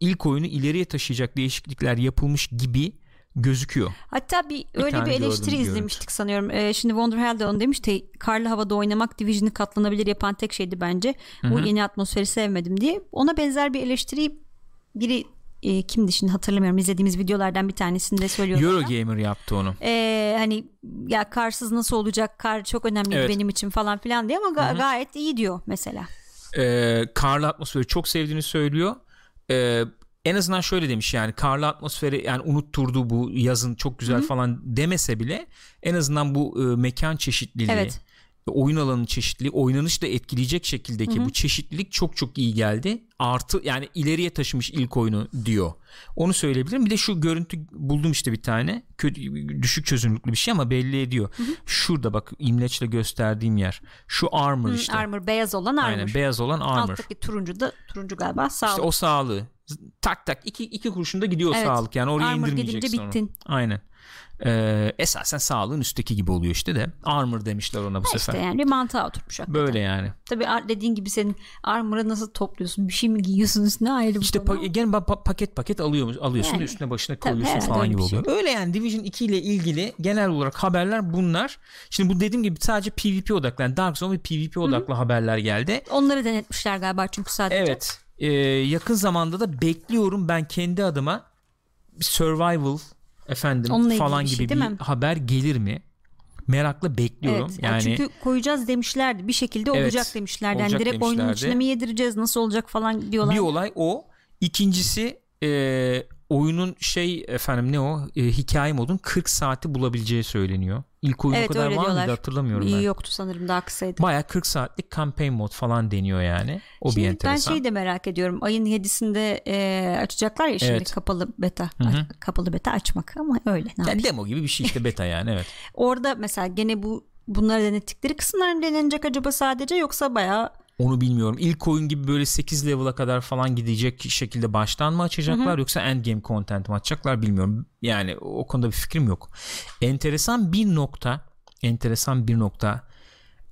ilk oyunu ileriye taşıyacak değişiklikler yapılmış gibi gözüküyor. Hatta bir öyle tane bir eleştiri gördüm, görüntü. izlemiştik sanıyorum. Ee, şimdi Wonder Hell de onu demişti. Karlı havada oynamak Division'ı katlanabilir yapan tek şeydi bence. O yeni atmosferi sevmedim diye. Ona benzer bir eleştiri biri e, kimdi şimdi hatırlamıyorum izlediğimiz videolardan bir tanesinde söylüyordu. Eurogamer yaptı onu. Ee, hani ya karsız nasıl olacak kar çok önemli Evet. benim için falan filan diye ama ga- gayet iyi diyor mesela. Ee, karlı atmosferi çok sevdiğini söylüyor. Ee, en azından şöyle demiş yani karlı atmosferi yani unutturdu bu yazın çok güzel falan demese bile en azından bu e, mekan çeşitliliği Evet. Oyun alanı çeşitliliği oynanışı da etkileyecek şekildeki bu çeşitlilik çok çok iyi geldi. Artı yani ileriye taşımış ilk oyunu diyor. Onu söyleyebilirim. Bir de şu görüntü buldum işte bir tane. Kötü, düşük çözünürlüklü bir şey ama belli ediyor. Şurada bak imleçle gösterdiğim yer. Şu armor işte. Armor beyaz olan armor. Aynen beyaz olan armor. Alttaki turuncu da turuncu galiba sağ İşte o sağlığı. Tak tak iki, iki kurşunda gidiyor Evet. sağlık yani oraya Armor indirmeyeceksin gidince onu. bittin. Aynen. Ee, esasen sağlığın üstteki gibi oluyor işte de armor demişler ona bu sefer. İşte yani bir mantığa oturmuş hakikaten. Böyle yani. Tabii ar- dediğin gibi senin armor'ı nasıl topluyorsun? Bir şey mi giyiyorsun üstüne ayrı bir İşte pa- gene pa- paket paket alıyor, alıyorsun Yani. üstüne başına Tabii, koyuyorsun herhalde falan gibi şey. oluyor. Öyle yani Division 2 ile ilgili genel olarak haberler bunlar. Şimdi bu dediğim gibi sadece PvP odaklı yani Dark Zone ve PvP odaklı haberler geldi. Onları denetmişler galiba çünkü sadece. Evet. Ee, yakın zamanda da bekliyorum ben kendi adıma bir survival efendim Onunla falan şey gibi değil bir mi? haber gelir mi? Merakla bekliyorum. Evet. Yani Çünkü koyacağız demişlerdi. Bir şekilde Evet, olacak demişlerdi. Yani olacak direkt oyunun demişlerdi. içine mi yedireceğiz? Nasıl olacak falan diyorlar. bir olay o. İkincisi e, oyunun şey efendim ne o e, hikaye modun 40 saati bulabileceği söyleniyor. İlk oyun Evet, o kadar var mıydı hatırlamıyorum İyi ben. yoktu sanırım daha kısaydı. Baya 40 saatlik campaign mod falan deniyor yani. O bir Şimdi ben enteresan. şeyi de merak ediyorum. Ayın 7'sinde e, açacaklar ya şimdi Evet. kapalı beta. hı. A- Kapalı beta açmak ama öyle. Ne Yani demo gibi bir şey işte beta yani evet. Orada mesela gene bu bunları denettikleri kısımlar denenecek acaba sadece yoksa bayağı Onu bilmiyorum. İlk oyun gibi böyle 8 level'a kadar falan gidecek şekilde baştan mı açacaklar yoksa endgame content mi açacaklar bilmiyorum. Yani o konuda bir fikrim yok. Enteresan bir nokta, enteresan bir nokta.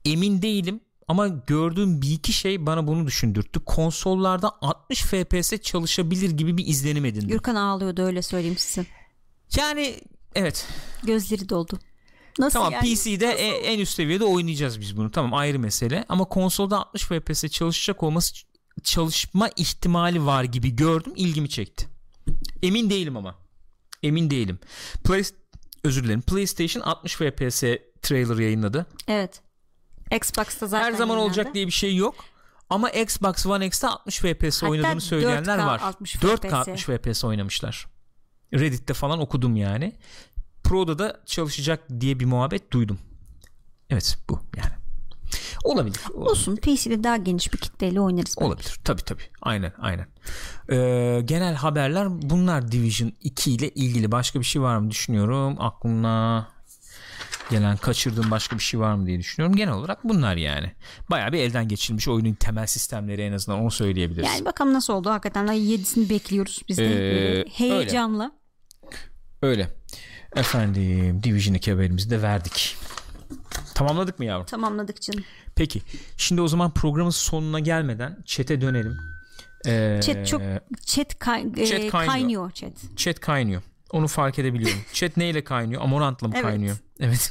Emin değilim ama gördüğüm bir iki şey bana bunu düşündürttü. Konsollarda 60 FPS çalışabilir gibi bir izlenim edindim. Gürkan ağlıyordu öyle söyleyeyim size. Yani evet. Gözleri doldu. Nasıl Tamam yani? PC'de e- en üst seviyede oynayacağız biz bunu. Tamam ayrı mesele. Ama konsolda 60 FPS çalışacak olması çalışma ihtimali var gibi gördüm. ilgimi çekti. Emin değilim ama. Emin değilim. Play özür dilerim. PlayStation 60 FPS trailer yayınladı. Evet. Xbox'ta zaten Her zaman yayınlandı. olacak diye bir şey yok. Ama Xbox One X'te 60 FPS Hatta oynadığını söyleyenler 4K var. 60 4K FPS. 60 FPS oynamışlar. Reddit'te falan okudum yani. Pro'da da çalışacak diye bir muhabbet duydum. Evet bu yani. Olabilir. Olabilir. Olsun PC'de daha geniş bir kitleyle oynarız. belki. Olabilir. Tabii tabii. Aynen aynen. Ee, genel haberler bunlar Division 2 ile ilgili. Başka bir şey var mı düşünüyorum. Aklımda gelen kaçırdığım başka bir şey var mı diye düşünüyorum. Genel olarak bunlar yani. Bayağı bir elden geçirilmiş oyunun temel sistemleri en azından onu söyleyebiliriz. Yani bakalım nasıl oldu. Hakikaten ayın 7'sini bekliyoruz biz de. Ee, Böyle heyecanla. Öyle. Efendim Division 2 haberimizi de verdik. Tamamladık mı yavrum? Tamamladık canım. Peki. Şimdi o zaman programın sonuna gelmeden chat'e dönelim. Ee, Chat çok chat, kay- e, Chat kaynıyor. kaynıyor chat. Chat kaynıyor. Onu fark edebiliyorum. Chat neyle kaynıyor? Amorant'la mı Evet. kaynıyor? Evet.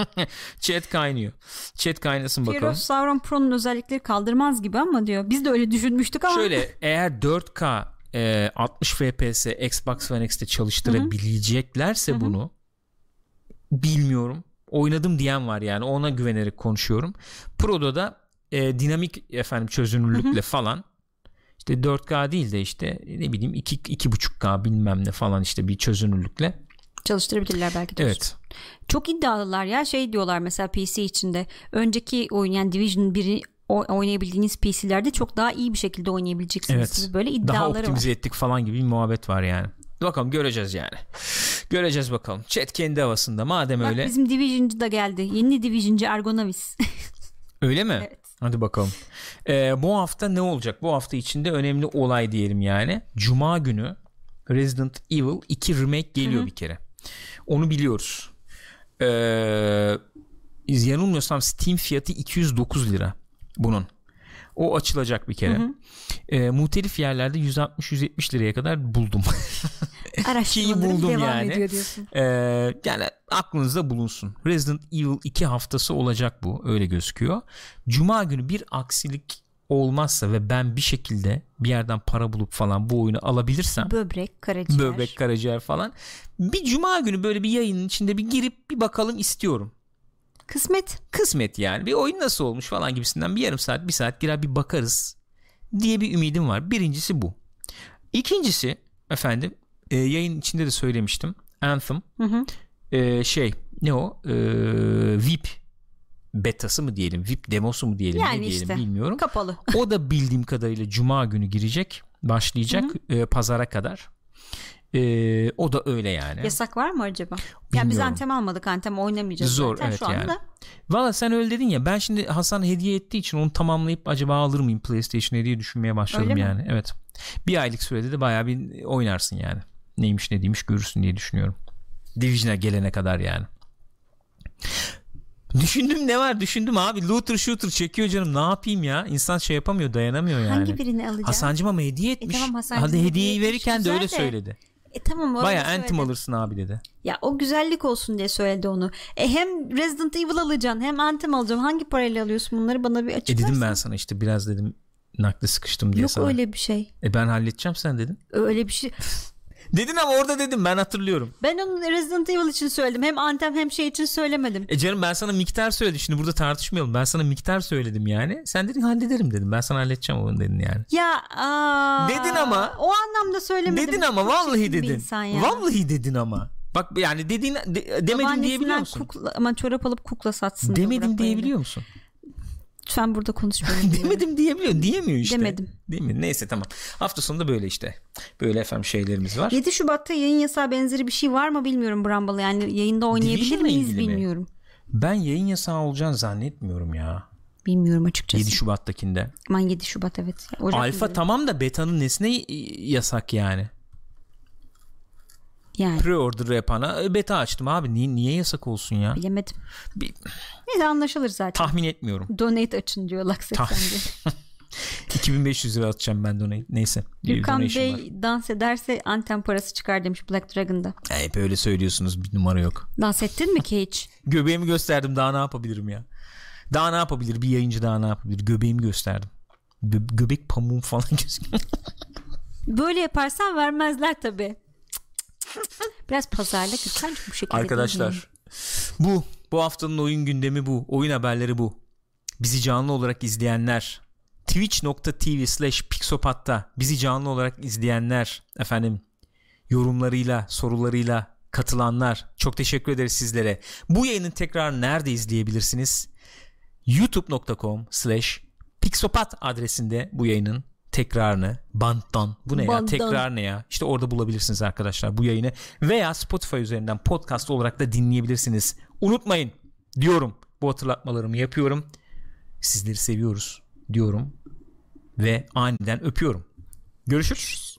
Chat kaynıyor. Chat kaynasın bakalım. Heroes Sauron Pro'nun özellikleri kaldırmaz gibi ama diyor. Biz de öyle düşünmüştük ama. Şöyle eğer 4K e, 60 FPS Xbox One X'te çalıştırabileceklerse bunu bilmiyorum. Oynadım diyen var yani ona güvenerek konuşuyorum. Pro'da da e, dinamik efendim çözünürlükle falan işte 4K değil de işte ne bileyim 2 2.5K bilmem ne falan işte bir çözünürlükle. Çalıştırabilirler belki de. Evet. Çok iddialılar ya şey diyorlar mesela PC içinde. Önceki oyun yani Division 1'i o- oynayabildiğiniz PC'lerde çok daha iyi bir şekilde oynayabileceksiniz Evet. gibi böyle Daha iddiaları optimize var. ettik falan gibi bir muhabbet var yani. Bakalım göreceğiz yani. Göreceğiz bakalım. Chat kendi havasında. Madem Bak öyle. bizim Division'cı da geldi. Yeni Division'cı Ergonavis. Öyle mi? Evet. Hadi bakalım. Ee, bu hafta ne olacak? Bu hafta içinde önemli olay diyelim yani. Cuma günü Resident Evil 2 remake geliyor bir kere. Onu biliyoruz. Ee, yanılmıyorsam Steam fiyatı 209 lira bunun. O açılacak bir kere. Ee, muhtelif yerlerde 160-170 liraya kadar buldum. Araştırmaları buldum devam yani. ediyor diyorsun. Ee, yani aklınızda bulunsun. Resident Evil 2 haftası olacak bu. Öyle gözüküyor. Cuma günü bir aksilik olmazsa ve ben bir şekilde bir yerden para bulup falan bu oyunu alabilirsem Böbrek, karaciğer. böbrek karaciğer falan bir cuma günü böyle bir yayının içinde bir girip bir bakalım istiyorum. Kısmet. Kısmet yani bir oyun nasıl olmuş falan gibisinden bir yarım saat bir saat girer bir bakarız diye bir ümidim var. Birincisi bu. İkincisi efendim e, yayın içinde de söylemiştim. Anthem Hı hı. e, şey ne o E, VIP betası mı diyelim VIP demosu mu diyelim Yani ne diyelim işte. bilmiyorum. Kapalı. O da bildiğim kadarıyla cuma günü girecek başlayacak e, pazara kadar. E, o da öyle yani. Yasak var mı acaba? Ya biz Bilmiyorum. Antem almadık. Antem oynamayacağız Zor, zaten evet şu anda. yani. Valla sen öyle dedin ya ben şimdi Hasan hediye ettiği için onu tamamlayıp acaba alır mıyım PlayStation'e diye düşünmeye başladım Öyle mi? yani. Evet. Bir aylık sürede de bayağı bir oynarsın yani. Neymiş ne değilmiş görürsün diye düşünüyorum. Division'a gelene kadar yani. Düşündüm ne var düşündüm abi looter shooter çekiyor canım ne yapayım ya insan şey yapamıyor dayanamıyor yani. Hangi birini alacağım? Hasancım ama hediye etmiş. tamam, Hasancım Hadi hediye hediyeyi etmiş, verirken de öyle de. söyledi. E tamam orada Baya. Anthem alırsın abi dedi. Ya o güzellik olsun diye söyledi onu. E hem Resident Evil alacaksın hem Anthem alacaksın. Hangi parayla alıyorsun bunları bana bir E açıklarsın. dedim ben sana işte biraz dedim nakde sıkıştım diye Yok sana. öyle bir şey. E ben halledeceğim sen dedin. Öyle bir şey. Dedin ama orada dedim ben hatırlıyorum. Ben onu Resident Evil için söyledim. Hem Anthem hem şey için söylemedim. E canım ben sana miktar söyledim. Şimdi burada tartışmayalım. Ben sana miktar söyledim yani. Sen dedin hallederim dedim. Ben sana halledeceğim onu dedin yani. Ya aa, Dedin ama. O anlamda söylemedim. Dedin ama Çok vallahi dedin. ya. Vallahi dedin ama. Bak yani dediğin de, demedim diyebiliyor musun? Kukla, aman çorap alıp kukla satsın. Demedim diyebiliyor musun? Lütfen burada konuşmayalım. Demedim diyemiyor. Diyemiyor işte. Demedim. Değil mi? Neyse tamam. Hafta sonunda böyle işte. Böyle efendim şeylerimiz var. 7 Şubat'ta yayın yasağı benzeri bir şey var mı bilmiyorum Bramble. Yani yayında oynayabilir miyiz ilgili mi? bilmiyorum. Ben yayın yasağı olacağını zannetmiyorum ya. Bilmiyorum açıkçası. 7 Şubat'takinde. Aman 7 Şubat evet. Ocak Alfa üzeri. tamam da beta'nın nesine yasak yani? Yani Pre-order yapana e, beta açtım abi. Niye, niye yasak olsun ya? bilemedim. Bir, Neyse anlaşılır zaten. tahmin etmiyorum. Donate açın diyor Laksetsen'de. 2500 lira atacağım ben donate. Neyse. Gürkan donation var. Bey dans ederse anten parası çıkar demiş Black Dragon'da. Hep öyle söylüyorsunuz bir numara yok. Dans ettin mi ki hiç? Göbeğimi gösterdim daha ne yapabilirim ya? Daha ne yapabilir bir yayıncı daha ne yapabilir? Göbeğimi gösterdim. Gö- göbek pamuğum falan gözüküyor. Böyle yaparsan vermezler tabi. Biraz pazarlık lütfen bu şekilde. Arkadaşlar bu bu haftanın oyun gündemi bu. Oyun haberleri bu. Bizi canlı olarak izleyenler twitch.tv slash pixopat'ta bizi canlı olarak izleyenler efendim yorumlarıyla sorularıyla katılanlar çok teşekkür ederiz sizlere. Bu yayının tekrar nerede izleyebilirsiniz? youtube.com slash pixopat adresinde bu yayının tekrarını banttan. Bu ne ya? Banttan. tekrar ne ya? İşte orada bulabilirsiniz arkadaşlar bu yayını. Veya Spotify üzerinden podcast olarak da dinleyebilirsiniz. Unutmayın diyorum. Bu hatırlatmalarımı yapıyorum. Sizleri seviyoruz diyorum. Ve aniden öpüyorum. Görüşürüz